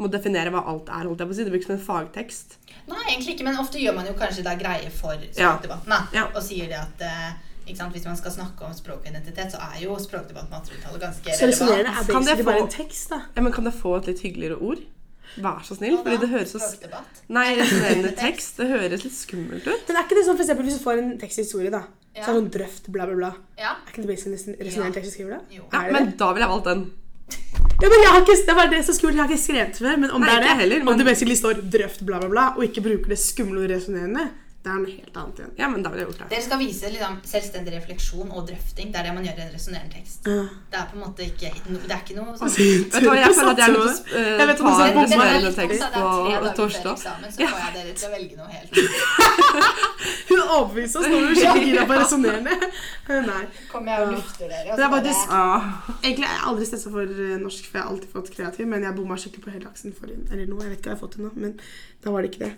Speaker 3: må definere hva alt er. holdt jeg på å si. Det blir ikke som en fagtekst.
Speaker 1: Nei, egentlig ikke, men ofte gjør man jo kanskje da greie for språkdebatten. da,
Speaker 3: Ja.
Speaker 1: Og sier det at eh, ikke sant? Hvis man skal snakke om språk og identitet, så er jo språkdebatt med 1800-tallet ganske
Speaker 2: Så resonnerende er
Speaker 3: Kan det
Speaker 2: bare
Speaker 3: få-
Speaker 2: en tekst, da.
Speaker 3: Ja, men Kan det få et litt hyggeligere ord? Vær så snill. Fordi det høres så Nei, resonnerende *laughs* tekst. Det høres litt skummelt ut.
Speaker 2: Men er ikke det sånn for eksempel hvis du får en teksthistorie, da?
Speaker 1: Ja.
Speaker 2: Så er det sånn drøft, bla, bla, bla.
Speaker 1: Ja.
Speaker 2: Er ikke det basically nesten resonnerende tekst du skriver da?
Speaker 1: Jo.
Speaker 3: Ja, men da ville jeg valgt den.
Speaker 2: Ja, men jeg har ikke, det var det som skulle, jeg har ikke skrevet før, men om
Speaker 3: Nei,
Speaker 2: det er det,
Speaker 3: heller,
Speaker 2: om
Speaker 3: du
Speaker 2: det basically står drøft, bla, bla, bla, og ikke bruker det skumle og resonnerende, det er noe helt annet igjen.
Speaker 3: Ja, men da jeg gjort det.
Speaker 1: Dere skal vise liksom, selvstendig refleksjon og drøfting. Det er det man gjør i en resonnerende tekst.
Speaker 2: Ja.
Speaker 1: Det er på en måte ikke no, Det er ikke noe sånn
Speaker 3: Vet du hva, jeg føler at jeg er uh,
Speaker 2: Jeg vet
Speaker 3: ta en resonnerende
Speaker 1: Det er
Speaker 3: tekst på torsdag.
Speaker 1: så får jeg dere til å velge noe helt *laughs*
Speaker 2: Hun overbeviste oss når hun skikkelig gira på resonnerende. Nei.
Speaker 1: Kommer jeg og lufter dere, og
Speaker 2: Det er faktisk- Egentlig er jeg aldri stressa for eh, norsk, for jeg har alltid fått kreativ, men jeg bomma skikkelig på hele aksen forrige eller nå, Jeg vet ikke hva jeg har fått til nå, men da var det ikke det.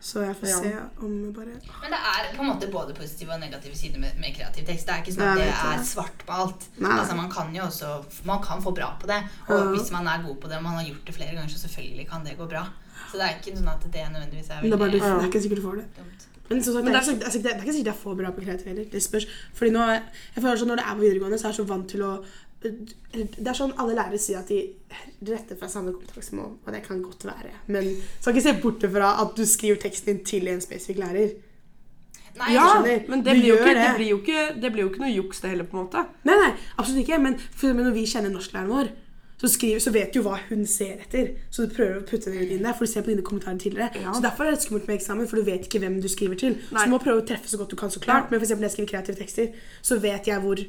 Speaker 2: Så jeg får
Speaker 3: Ja.
Speaker 2: se om bare
Speaker 1: Men det er på en måte både positive og negative sider med, med kreativ tekst. Det er ikke sånn at det er svart på alt.
Speaker 2: Nei.
Speaker 1: Altså Man kan jo også Man kan få bra på det. Og
Speaker 2: Ja.
Speaker 1: hvis man er god på det og man har gjort det flere ganger, så selvfølgelig kan det gå bra. Så det er ikke sånn at det nødvendigvis er
Speaker 2: veldig det er, bare, det, det er ikke sikkert du får det.
Speaker 1: dumt.
Speaker 2: Men sagt,
Speaker 3: Men
Speaker 2: det, er,
Speaker 3: det er-
Speaker 2: det, er ikke sikkert jeg får bra på kreativ heller. Det spørs. Fordi nå, jeg føler sånn Når det er på videregående, så er jeg så vant til å Det er sånn alle lærere sier at de retter fra samme kompetansemål, og det kan godt være. Men skal ikke se bort fra at du skriver teksten din til en spesifikk lærer.
Speaker 1: Nei,
Speaker 3: ja, men det blir, ikke,
Speaker 2: det.
Speaker 3: det, blir jo ikke, det blir jo ikke noe juks, det heller, på en måte.
Speaker 2: Nei, nei, absolutt ikke. Men når vi kjenner norsklæreren vår, så, skriver, så vet du jo hva hun ser etter. Så du prøver å putte det inn der, for du ser på dine kommentarer tidligere.
Speaker 3: Ja.
Speaker 2: Så derfor er det skummelt med eksamen, for du vet ikke hvem du skriver til.
Speaker 3: Nei.
Speaker 2: Så du må prøve å treffe så godt du kan, så klart.
Speaker 3: Ja.
Speaker 2: Men for eksempel når jeg skriver kreative tekster, så vet jeg hvor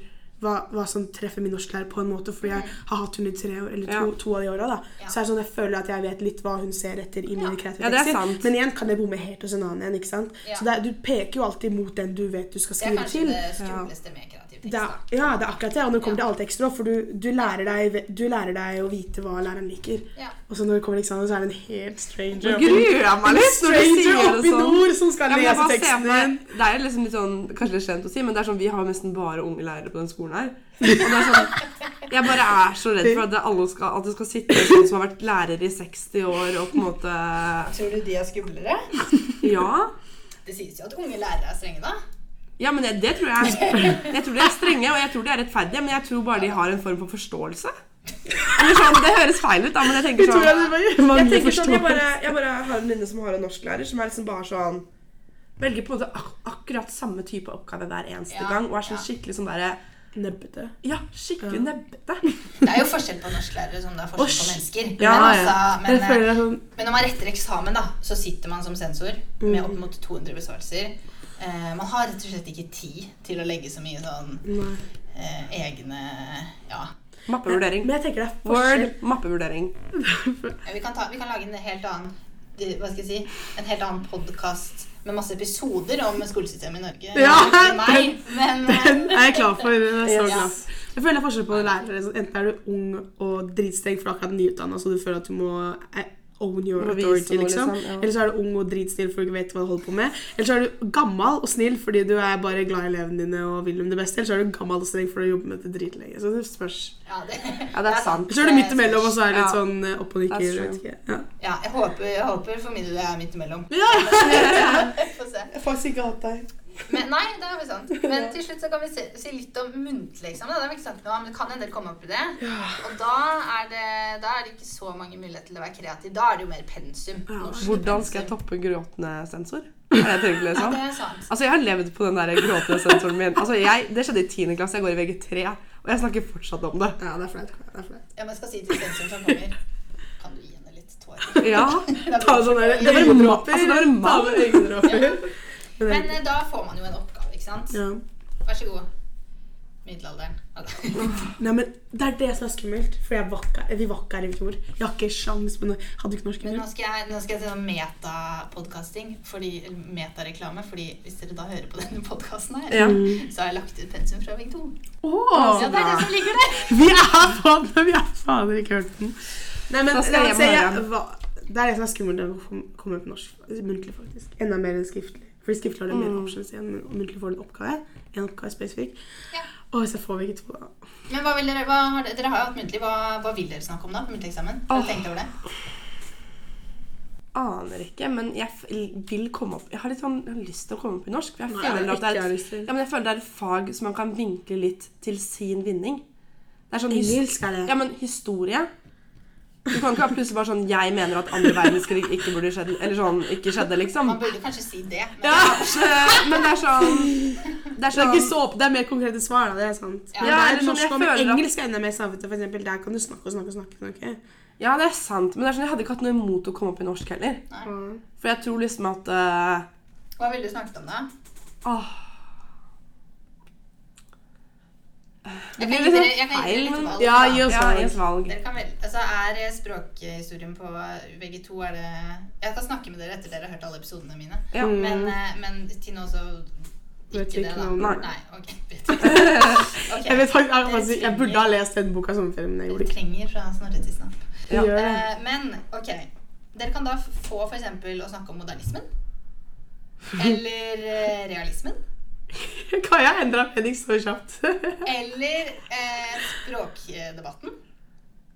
Speaker 2: hva, hva som treffer min norsklærer på en måte, fordi jeg har hatt henne i tre år, eller to, to av de åra.
Speaker 1: Ja.
Speaker 2: Så er det sånn jeg føler at jeg vet litt hva hun ser etter i mine kreative
Speaker 3: er
Speaker 2: tekster. Men igjen kan jeg bomme helt hos en annen igjen. ikke sant?
Speaker 1: Ja.
Speaker 2: Så er, du peker jo alltid mot den du vet du skal skrive til.
Speaker 1: Det er kanskje
Speaker 2: til.
Speaker 1: det skumleste med.
Speaker 2: Det er, ja, det er akkurat det. Og når det kommer til alltid ekstra, for du, du, lærer deg, du lærer deg å vite hva læreren liker.
Speaker 1: Ja.
Speaker 2: Og så når det kommer til eksamen, så er det en helt stranger
Speaker 3: Nå gruer meg
Speaker 2: En
Speaker 3: litt når du
Speaker 2: stranger oppi
Speaker 3: sånn.
Speaker 2: nord som skal
Speaker 3: Ja,
Speaker 2: lese teksten din.
Speaker 3: Det er liksom litt sånn, kanskje litt slemt å si, men det er sånn, vi har nesten bare unge lærere på den skolen her. Og det er sånn, jeg bare er så redd for at det, alle skal, at det skal sitte sånn som har vært lærer i 60 år og på en måte
Speaker 1: Tror du de er skumlere?
Speaker 3: Ja.
Speaker 1: Det sies jo at unge lærere er strenge, da.
Speaker 3: Ja, men det, det tror jeg Jeg tror de er strenge, og jeg tror de er rettferdige, men jeg tror bare de har en form for forståelse. Sånn, Det høres feil ut, da, men jeg tenker sånn
Speaker 2: jeg
Speaker 3: tenker sånn, jeg bare, jeg bare har en venninne som har en norsklærer som er liksom bare sånn Velger på en måte ak akkurat samme type oppgave hver eneste
Speaker 1: Ja,
Speaker 3: gang. Og er sånn
Speaker 1: ja.
Speaker 3: skikkelig sånn derre
Speaker 2: Nebbete.
Speaker 3: Ja, skikkelig nebbete.
Speaker 1: Det er jo forskjell på norsklærere som det er forskjell på mennesker.
Speaker 2: Ja,
Speaker 1: men,
Speaker 2: ja.
Speaker 1: altså, men,
Speaker 2: er sånn
Speaker 1: men når man retter eksamen, da, så sitter man som sensor
Speaker 2: Mm.
Speaker 1: med opp mot 200 besvarelser. Eh, man har rett og slett ikke tid til å legge så mye sånn eh, egne Ja.
Speaker 3: Mappevurdering.
Speaker 2: Men jeg tenker det er forskjell.
Speaker 3: Word, mappevurdering.
Speaker 1: Vi kan, ta, vi kan lage en helt annen hva skal jeg si, en helt annen podkast med masse episoder om skolesystemet i Norge.
Speaker 2: Ja,
Speaker 1: meg, men eh,
Speaker 2: Den er jeg klar for. Jeg er så
Speaker 1: Ja.
Speaker 2: glad. Jeg føler det er forskjell på lærere. sånn, Enten er du ung og dritstreng for akkurat nyutdanna, så du føler at du må eh, own your authority,
Speaker 3: noe,
Speaker 2: liksom.
Speaker 3: liksom, ja.
Speaker 2: Eller så er du ung og dritsnill fordi du ikke vet hva du holder på med. Eller så er du gammel og snill fordi du er bare glad i elevene dine og vil dem det beste. Eller så er du gammel og streng for du jobber med det dritlenge. Så det spørs.
Speaker 1: ja, det,
Speaker 3: Ja, det er sant.
Speaker 2: Så er du midt imellom, og så er det litt
Speaker 3: Ja.
Speaker 2: sånn eh, opp og nikker. Ja.
Speaker 1: Ja, jeg håper, jeg håper for min del jeg er midt imellom. *laughs* Få se.
Speaker 2: Jeg har faktisk ikke hatt deg.
Speaker 1: Men, nei, det er jo sant. Men *laughs* til slutt så kan vi si, si litt om muntlig eksamen. Det er ikke sagt noe men det kan en del komme opp i det. Og da er det, da er det ikke så mange muligheter til å være kreativ. Da er det jo mer pensum.
Speaker 2: Ja.
Speaker 3: Hvordan skal jeg toppe gråtende sensor? Det jeg tenker
Speaker 1: Ja,
Speaker 3: liksom?
Speaker 1: det er sant.
Speaker 3: Altså, Jeg har levd på den der gråtende sensoren min. Altså, jeg, Det skjedde i 10. klasse. Jeg går i VG3, og jeg snakker fortsatt om det.
Speaker 2: Ja, det er flaut. Er.
Speaker 1: Ja, men jeg skal si til sensoren som kommer Kan du gi henne litt tårer?
Speaker 3: Ja. *laughs*
Speaker 2: Ta
Speaker 1: sånn
Speaker 2: der
Speaker 3: Det var ma-
Speaker 2: øyedråper.
Speaker 3: altså, det var
Speaker 2: Ta
Speaker 3: mal.
Speaker 2: Men
Speaker 1: Men eh, da får man jo en oppgave, ikke sant?
Speaker 2: ja.
Speaker 1: Vær så god. Middelalderen. *laughs*
Speaker 2: Nei, men Det er det som er skummelt. For jeg var ikke, vi var ikke her i fjor. Jeg har ikke sjans på noe. Hadde ikke norsk
Speaker 1: Men nå skal jeg, nå skal jeg til sånn metapodkasting, fordi- eller metareklame, fordi hvis dere da hører på denne podkasten her,
Speaker 3: Ja.
Speaker 1: så har jeg lagt ut pensum fra Ving 2.
Speaker 2: Åh,
Speaker 1: Ja, det er det som ligger der. *laughs*
Speaker 2: Vi er faen *laughs* Vi har fader ikke hørt den. Nei, men
Speaker 3: Da skal jeg hjem og
Speaker 2: jeg,
Speaker 3: høre den.
Speaker 2: hva- Det er det som er skummelt med å kom- komme på norsk. Muntlig, faktisk. Enda mer enn skriftlig. Fordi skriftlig har det mer options igjen, men muntlig får du en oppgave. En oppgave spesifikk.
Speaker 1: Ja.
Speaker 2: Og så får vi ikke to, da
Speaker 1: Men hva vil dere, hva har dere, dere har jo hatt muntlig. Hva, hva vil dere snakke om da på muntlig eksamen? Har dere tenkt over det?
Speaker 3: aner ikke, men jeg vil komme opp Jeg har litt sånn jeg har lyst til å komme opp i norsk. For jeg
Speaker 2: Nei,
Speaker 3: føler at det er et, ja, men jeg føler det er et fag som man kan vinkle litt til sin vinning. Det er sånn
Speaker 2: Engelsk er det.
Speaker 3: Ja, men historie Du kan ikke ha plutselig bare sånn Jeg mener at andre verdenskrig ikke burde skjedd Eller sånn ikke skjedde, liksom.
Speaker 1: Man burde kanskje si det. Men
Speaker 3: Ja, det, men det er sånn *laughs* Det er
Speaker 2: Det er
Speaker 3: sånn
Speaker 2: ikke så opp, det er mer konkrete svar, da. Det er sant.
Speaker 1: Ja,
Speaker 2: Men
Speaker 3: eller
Speaker 2: det er
Speaker 3: sånn,
Speaker 2: norsk og
Speaker 3: at-
Speaker 2: engelsk er enda mer savete, for eksempel. Der kan du snakke og snakke og snakke. snakke.
Speaker 3: Ja, det er sant. Men det er sånn, jeg hadde ikke hatt noe imot å komme opp i norsk heller.
Speaker 2: Nei.
Speaker 3: For jeg tror liksom at uh...
Speaker 1: Hva ville du snakket om, da?
Speaker 3: Åh.
Speaker 1: Jeg
Speaker 3: blir
Speaker 1: kan
Speaker 3: litt sånn feil, men-
Speaker 1: valg,
Speaker 2: Ja, gi oss valg.
Speaker 3: ens valg.
Speaker 1: Dere kan vel, altså Er språkhistorien på begge to er det Jeg kan snakke med dere etter dere har hørt alle episodene mine.
Speaker 3: Ja.
Speaker 1: Men, eh, men til nå så
Speaker 2: Vet
Speaker 1: ikke det, da.
Speaker 2: noe.
Speaker 1: Nei, *laughs* ok.
Speaker 2: Jeg, vet, faktisk- jeg, jeg burde ha lest den boka sommerferien, men jeg gjorde det
Speaker 1: trenger fra Snorre til Snapp.
Speaker 3: Ja.
Speaker 1: Uh. Men ok, dere kan da få f.eks. å snakke om modernismen. *laughs* Eller eh, realismen. *laughs*
Speaker 2: Kaja endra mening så kjapt. *laughs*
Speaker 1: Eller eh, språkdebatten.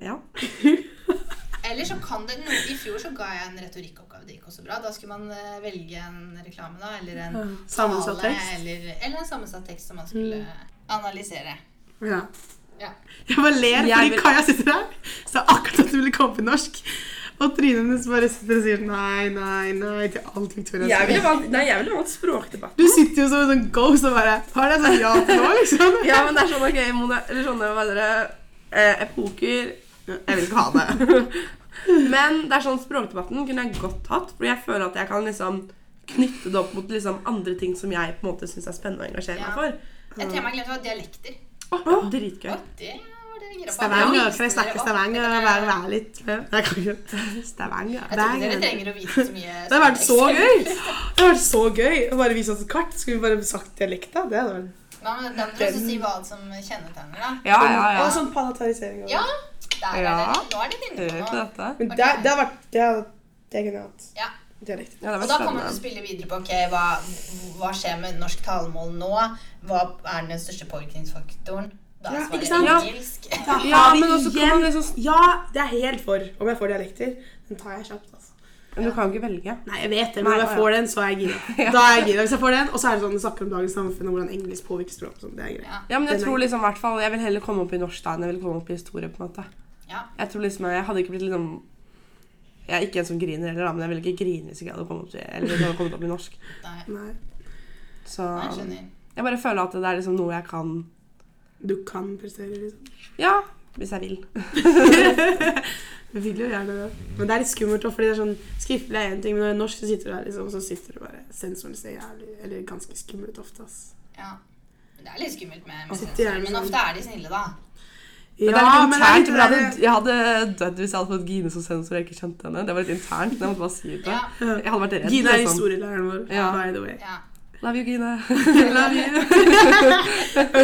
Speaker 3: Ja. *laughs*
Speaker 1: Eller så kan det noe I fjor så ga jeg en retorikkoppgave. Det gikk også bra. Da skulle man eh, velge en reklame, da. Eller en
Speaker 2: Sammensatt
Speaker 1: tale,
Speaker 2: tekst.
Speaker 1: Eller, eller en sammensatt tekst som man skulle analysere.
Speaker 2: Ja.
Speaker 1: Ja.
Speaker 2: Jeg bare ler fordi
Speaker 3: vil-
Speaker 2: Kaja sitter der. Så akkurat at du ville komme på norsk. Og trynet hennes bare sitter og sier nei, nei, nei til alt Victoria
Speaker 3: Jeg
Speaker 2: sier.
Speaker 3: ville valgt, nei, jeg ville valgt språkdebatt.
Speaker 2: Du sitter jo som en sånn ghost og bare Har dere sagt ja til nå, liksom?
Speaker 3: Ja, men det er sånn, ok, moder, eller sånne, hva dere eh, epoker Jeg vil ikke ha det. *laughs* Men det er sånn, språkdebatten kunne jeg godt hatt, for jeg føler at jeg kan liksom knytte det opp mot liksom andre ting som jeg på en måte syns er spennende å engasjere
Speaker 1: Ja.
Speaker 3: meg for.
Speaker 1: Et tema jeg glemte, var dialekter.
Speaker 3: Åh, dritgøy.
Speaker 1: Å, det det gira på.
Speaker 2: Stavanger.
Speaker 1: Det
Speaker 2: Kan jeg snakke Stavanger og være, være litt? Nei.
Speaker 3: Stavanger.
Speaker 1: Jeg tror ikke dere trenger å vite så mye.
Speaker 2: Det hadde vært så gøy! Det hadde vært så gøy å bare vise oss et kart. Skulle vi bare sagt dialekta? Det hadde vært
Speaker 1: Hva med den du også si hva som kjennetegner, da?
Speaker 3: Ja, ja, ja.
Speaker 2: Og sånn parlamentarisering. også.
Speaker 1: Ja, der er
Speaker 3: Ja.
Speaker 1: dere. Nå er det inne
Speaker 3: nå.
Speaker 1: på noe.
Speaker 2: Men det, det har vært Det, har, det kunne jeg hatt.
Speaker 1: Ja.
Speaker 2: Dialekt.
Speaker 3: Ja, det
Speaker 1: Og da kan man spille videre på ok, hva, hva skjer med norsk talemål nå? Hva er den største påvirkningsfaktoren? Da
Speaker 2: Ja, ikke
Speaker 1: svaret
Speaker 2: sant?
Speaker 3: Ja. Ja, men også kan man liksom
Speaker 2: Ja, det er helt for. Om jeg får dialekter, den tar jeg kjapt. altså.
Speaker 3: Men du kan ikke velge.
Speaker 2: Nei, jeg vet det, men når jeg får den, så er jeg gira. *laughs* Da er jeg gira. Hvis jeg får den, og så er det sånn det snakker om dagens samfunn og hvordan engelsk påvirker språk. og sånn, Det er greit.
Speaker 1: Ja.
Speaker 3: Ja, men jeg
Speaker 2: Den er-
Speaker 3: tror liksom i hvert fall Jeg vil heller komme opp i norsk da enn jeg vil komme opp i historie. på en måte.
Speaker 1: Ja.
Speaker 3: Jeg tror liksom Jeg hadde ikke blitt liksom Jeg er ikke en som griner heller, da, men jeg ville ikke grine hvis ikke jeg hadde kommet opp, til, eller hadde kommet opp i norsk. *laughs*
Speaker 1: Nei,
Speaker 2: Nei,
Speaker 3: Så
Speaker 1: nei, jeg
Speaker 3: jeg bare føler at det er liksom noe jeg kan
Speaker 2: du kan prestere, liksom.
Speaker 3: Ja, hvis jeg vil. *laughs*
Speaker 2: Jeg vil jo gjerne det. Men det er litt skummelt fordi det er sånn skriftlig er en ting, men når det er norsk, så sitter du her, liksom, så sitter du bare Sensoren ser jævlig Eller ganske skummelt ofte, ass.
Speaker 1: Ja. Men det er litt skummelt med, med sensorer, men
Speaker 2: sånn.
Speaker 1: ofte er de snille, da.
Speaker 3: Men det er litt
Speaker 2: men det er
Speaker 3: internt.
Speaker 2: litt
Speaker 3: jeg, hadde, jeg hadde dødd hvis jeg hadde fått Gine som sensor og jeg ikke kjente henne. Det var litt internt. Jeg måtte bare si det.
Speaker 1: Ja.
Speaker 3: Jeg hadde vært redd.
Speaker 2: Gine er
Speaker 3: liksom.
Speaker 2: historielæreren vår,
Speaker 3: Ja.
Speaker 2: by the way.
Speaker 1: ja.
Speaker 3: Love you, Gine. *laughs*
Speaker 2: Love you.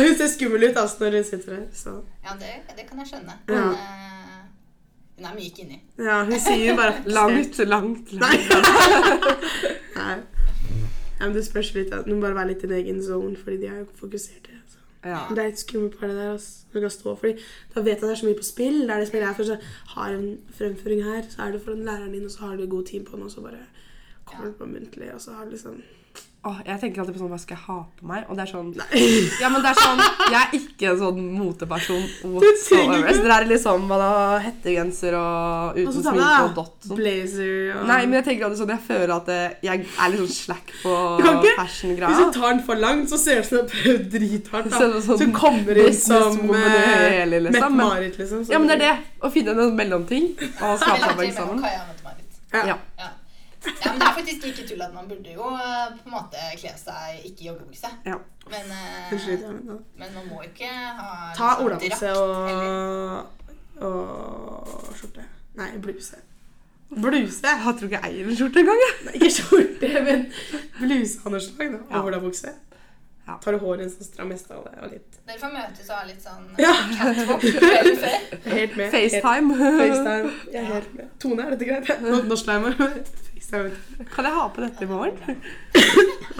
Speaker 2: hun ser skummel ut altså, når hun sitter her. Så.
Speaker 1: ja det, det kan jeg skjønne.
Speaker 2: Ja.
Speaker 1: Men, eh, hun er myk inni.
Speaker 2: Ja, hun sier bare *laughs*
Speaker 3: Langt, langt, langt. *laughs*
Speaker 2: Nei. Ja, men det spørs litt. At må bare være litt i en egen zone, fordi de er jo fokuserte. Så.
Speaker 3: Ja.
Speaker 2: Det er litt skummelt par, det der. Altså. Du kan stå, fordi Da vet jeg at det er så mye på spill. Det er det som er greia. For så har en fremføring her, så er det for læreren din, og så har du god tid på den, og så bare kommer du på muntlig, og så har du liksom
Speaker 3: Åh, jeg tenker alltid på sånn, hva skal jeg ha på meg? Og det er sånn
Speaker 2: Nei. *laughs*
Speaker 3: Ja, men det er sånn Jeg er ikke en sånn moteperson whatsoever. Så det er liksom man har hettegenser og uten sminke og dott sånn.
Speaker 2: blazer og
Speaker 3: Nei, men jeg tenker alltid sånn Jeg føler at eh, jeg er litt sånn slack på
Speaker 2: fashion-greia. Hvis du tar den for langt, så ser det ut som du har prøvd drithardt.
Speaker 3: Så
Speaker 2: da.
Speaker 3: det sånn
Speaker 2: Så du kommer inn som uh,
Speaker 3: hele, liksom, men-
Speaker 2: Mette-Marit, liksom. så-
Speaker 3: Ja, men det er det. Å finne en mellomting og skape
Speaker 1: Eller
Speaker 3: seg.
Speaker 1: Kaja.
Speaker 2: Ja.
Speaker 3: Ja.
Speaker 1: Ja. ja, men det er faktisk ikke tull at man burde jo eh, på en måte kle seg ikke i joggebukse.
Speaker 3: Ja.
Speaker 1: Men,
Speaker 2: ja, men
Speaker 1: man må ikke ha
Speaker 2: Ta
Speaker 1: liksom
Speaker 2: olabukse og, og skjorte. Nei, bluse. Bluse?
Speaker 3: Jeg tror ikke jeg eier en skjorte engang.
Speaker 2: ikke skjorte, men bluse av noe slag.
Speaker 3: Ja.
Speaker 2: Og olabukse.
Speaker 3: Ja.
Speaker 2: Tar du håret sånn strammest av det, og litt
Speaker 1: Dere får møtes og ha litt sånn *laughs*
Speaker 2: Ja.
Speaker 1: catwalk kvelden *laughs* før.
Speaker 2: Helt med.
Speaker 3: FaceTime.
Speaker 2: Helt, FaceTime. Jeg er helt med. Tone, er dette greit? *laughs* Norskleimer. FaceTime.
Speaker 3: Kan jeg ha på dette i morgen?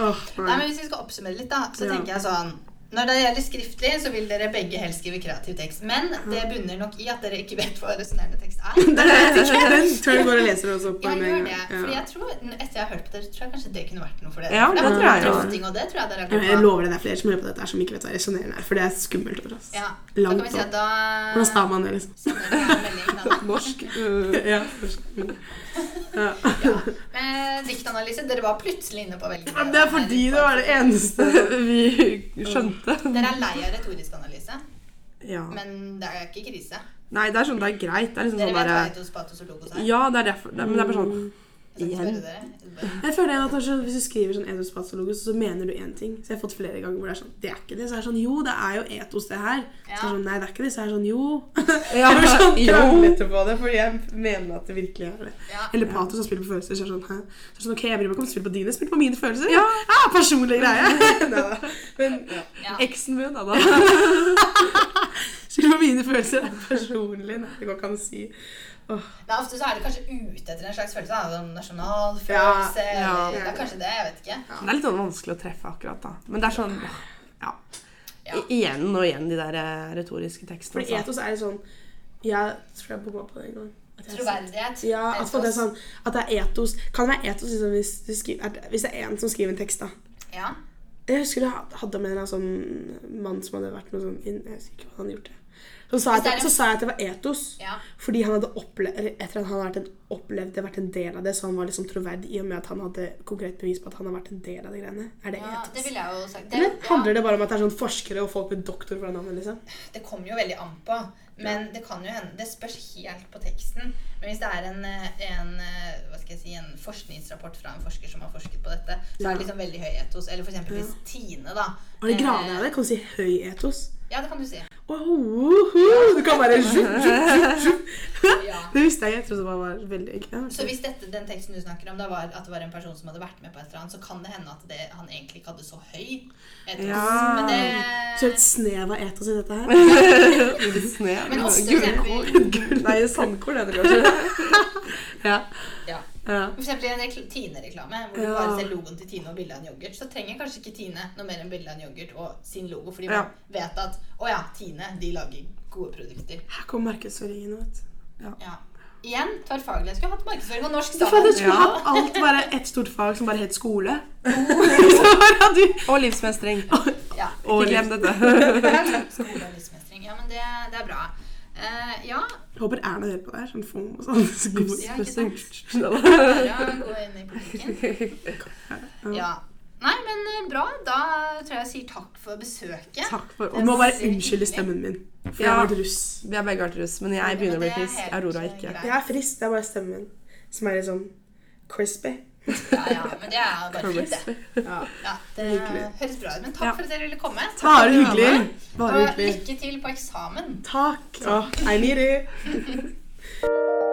Speaker 2: oh,
Speaker 1: Nei,
Speaker 2: nei.
Speaker 1: men Hvis vi skal oppsummere litt, da, så
Speaker 2: Ja.
Speaker 1: tenker jeg sånn Når det gjelder skriftlig, så vil dere begge helst skrive kreativ tekst. Men det bunner nok i at dere ikke vet hva resonnerende tekst er. *laughs*
Speaker 2: Den tror jeg går og leser også på
Speaker 1: Ja, gjør det. Fordi jeg tror, etter jeg har hørt på dere, tror jeg kanskje det kunne vært noe for dere.
Speaker 3: Ja,
Speaker 1: For
Speaker 3: det
Speaker 1: det
Speaker 3: tror jeg
Speaker 1: drøfting, og det tror jeg dere er gode
Speaker 2: Jeg lover det, det er flere som hører på dette som ikke vet hva resonnerende er. For det er skummelt ord. oss.
Speaker 1: Ja,
Speaker 2: Langt
Speaker 1: vi si da
Speaker 2: Hvordan staver man det, liksom? *laughs* *laughs*
Speaker 3: Norsk.
Speaker 2: Ja. ja.
Speaker 1: Diktanalyse, dere var plutselig inne på å
Speaker 2: velge. Det er fordi det var det eneste
Speaker 3: Vi skjønte.
Speaker 1: Dere er lei av retorisk analyse,
Speaker 3: Ja.
Speaker 1: men det er ikke krise.
Speaker 3: Nei, det er sånn, det er greit. Det er liksom
Speaker 1: Dere
Speaker 3: sånn
Speaker 1: vet hva etos, patos og logos er?
Speaker 3: Ja, det er derfor. Det men det er bare sånn
Speaker 1: skal
Speaker 3: igjen. *laughs*
Speaker 2: Jeg føler at kanskje Hvis du skriver sånn etos patologos, så mener du én ting. Så jeg har fått flere ganger hvor det er sånn Det er ikke det. Så er det sånn Jo, det er jo etos, det her. Så er det sånn Nei, det er ikke det. Så er det sånn Jo.
Speaker 3: Ja, *laughs*
Speaker 2: Jeg blir sånn
Speaker 3: jo.
Speaker 2: kranglete på det, fordi jeg mener at det virkelig er det.
Speaker 1: Ja.
Speaker 2: Eller patos som spiller på følelser. Så er det sånn, hæ? Så er det sånn, ok, Jeg bryr meg ikke om du spiller på dine, spill på mine følelser.
Speaker 3: Ja.
Speaker 2: ja personlig greie. *laughs* Neida. Men ja.
Speaker 3: Eksen min, da. da.
Speaker 2: Spill på mine følelser. Er personlig. Nei, det går ikke an å si.
Speaker 1: Nei, ofte så er det kanskje ute etter en slags følelse. Da. En nasjonal følelse.
Speaker 3: Ja, ja.
Speaker 1: eller det er kanskje det, jeg vet ikke.
Speaker 3: Det er litt sånn vanskelig å treffe akkurat, da. Men det er sånn Ja.
Speaker 1: Ja.
Speaker 3: I- Igjen og igjen de der eh, retoriske tekstene. Altså.
Speaker 2: etos er litt sånn Jeg tror jeg bomma på det en gang.
Speaker 1: Troverdighet.
Speaker 2: Ja, at det er sånn At det er etos. Kan det være etos liksom, hvis, du skriver, er- hvis det er en som skriver en tekst, da.
Speaker 1: Ja.
Speaker 2: Jeg husker jeg hadde med en sånn mann som hadde vært noe sånn inn, Jeg husker ikke hva han hadde gjort. det. Så sa, jeg så sa jeg at det var etos.
Speaker 1: ja.
Speaker 2: Fordi han hadde opplevd, etter at han hadde en, opplevd det, vært en del av det, så han var liksom troverdig i og med at han hadde konkret bevis på at han har vært en del av de greiene. Er det
Speaker 1: ja,
Speaker 2: etos?
Speaker 1: det ville jeg jo sagt. Det,
Speaker 2: Eller
Speaker 1: ja,
Speaker 2: handler det bare om at det er sånn forskere og folk med doktor fra navnet, liksom?
Speaker 1: det kommer jo veldig an på. Men det kan jo hende Det spørs helt på teksten. Men hvis det er en, eh, en, eh, hva skal jeg si, en forskningsrapport fra en forsker som har forsket på dette, så er det liksom veldig høy etos. Eller f.eks. hvis Tine, da
Speaker 2: Og det Grane av det. Kan du si høy etos?
Speaker 1: Ja, det kan du si.
Speaker 2: Oh, du kan bare zhup, zhup, zhup.
Speaker 1: Ja.
Speaker 2: Det visste jeg. Jeg trodde det var veldig gøy.
Speaker 1: Så hvis dette, den teksten du snakker om, da var at det var en person som hadde vært med på et eller annet, så kan det hende at det, han egentlig ikke hadde så høy etos.
Speaker 3: Ja.
Speaker 1: Men
Speaker 2: Så et snev av etos i dette her.
Speaker 3: Litt *laughs* sne.
Speaker 1: Men også
Speaker 3: Gullkorn. Nei, sandkorn heter det kanskje. ja.
Speaker 1: ja.
Speaker 2: Ja.
Speaker 1: For eksempel i en Tine-reklame, hvor du bare ser logoen til Tine og bilde av en yoghurt, så trenger kanskje ikke Tine noe mer enn bilde av en yoghurt og sin logo, fordi
Speaker 3: Ja.
Speaker 1: man vet at å ja, Tine de lager gode produkter.
Speaker 2: Her kom markedsføringen. vet du.
Speaker 1: Ja. Igjen, tar faglig. Jeg skulle hatt markedsføring og norsk
Speaker 2: sammen. Du skulle
Speaker 3: Ja.
Speaker 2: hatt alt bare ett stort fag som bare het skole. *laughs*
Speaker 3: Og livsmestring.
Speaker 1: Ja.
Speaker 3: Og glem dette. *laughs*
Speaker 1: Skole og livsmestring. Ja, men det, det er bra. Uh, ja,
Speaker 2: Jeg håper Erna hjelper deg. Sånn fom og sånn. Så god.
Speaker 1: Ja.
Speaker 3: Ja.
Speaker 1: gå inn i politikken. Ja. Nei, men eh, bra. Da tror jeg jeg sier takk for besøket.
Speaker 3: Takk for
Speaker 2: Du må bare unnskylde stemmen min. For jeg har vært russ.
Speaker 3: Vi har begge vært russ, men jeg begynner å bli frisk. Aurora ikke.
Speaker 1: greit.
Speaker 2: Jeg er frisk. Det er bare stemmen min som er litt sånn crispy.
Speaker 1: Ja, ja, men det er bare fint, det.
Speaker 2: Ja.
Speaker 1: Ja, det høres bra ut. Men takk for at dere ville komme.
Speaker 2: Bare hyggelig. Bare
Speaker 1: Og
Speaker 2: hyggelig.
Speaker 1: lykke til på eksamen.
Speaker 2: Takk. Oh, I need it. *laughs*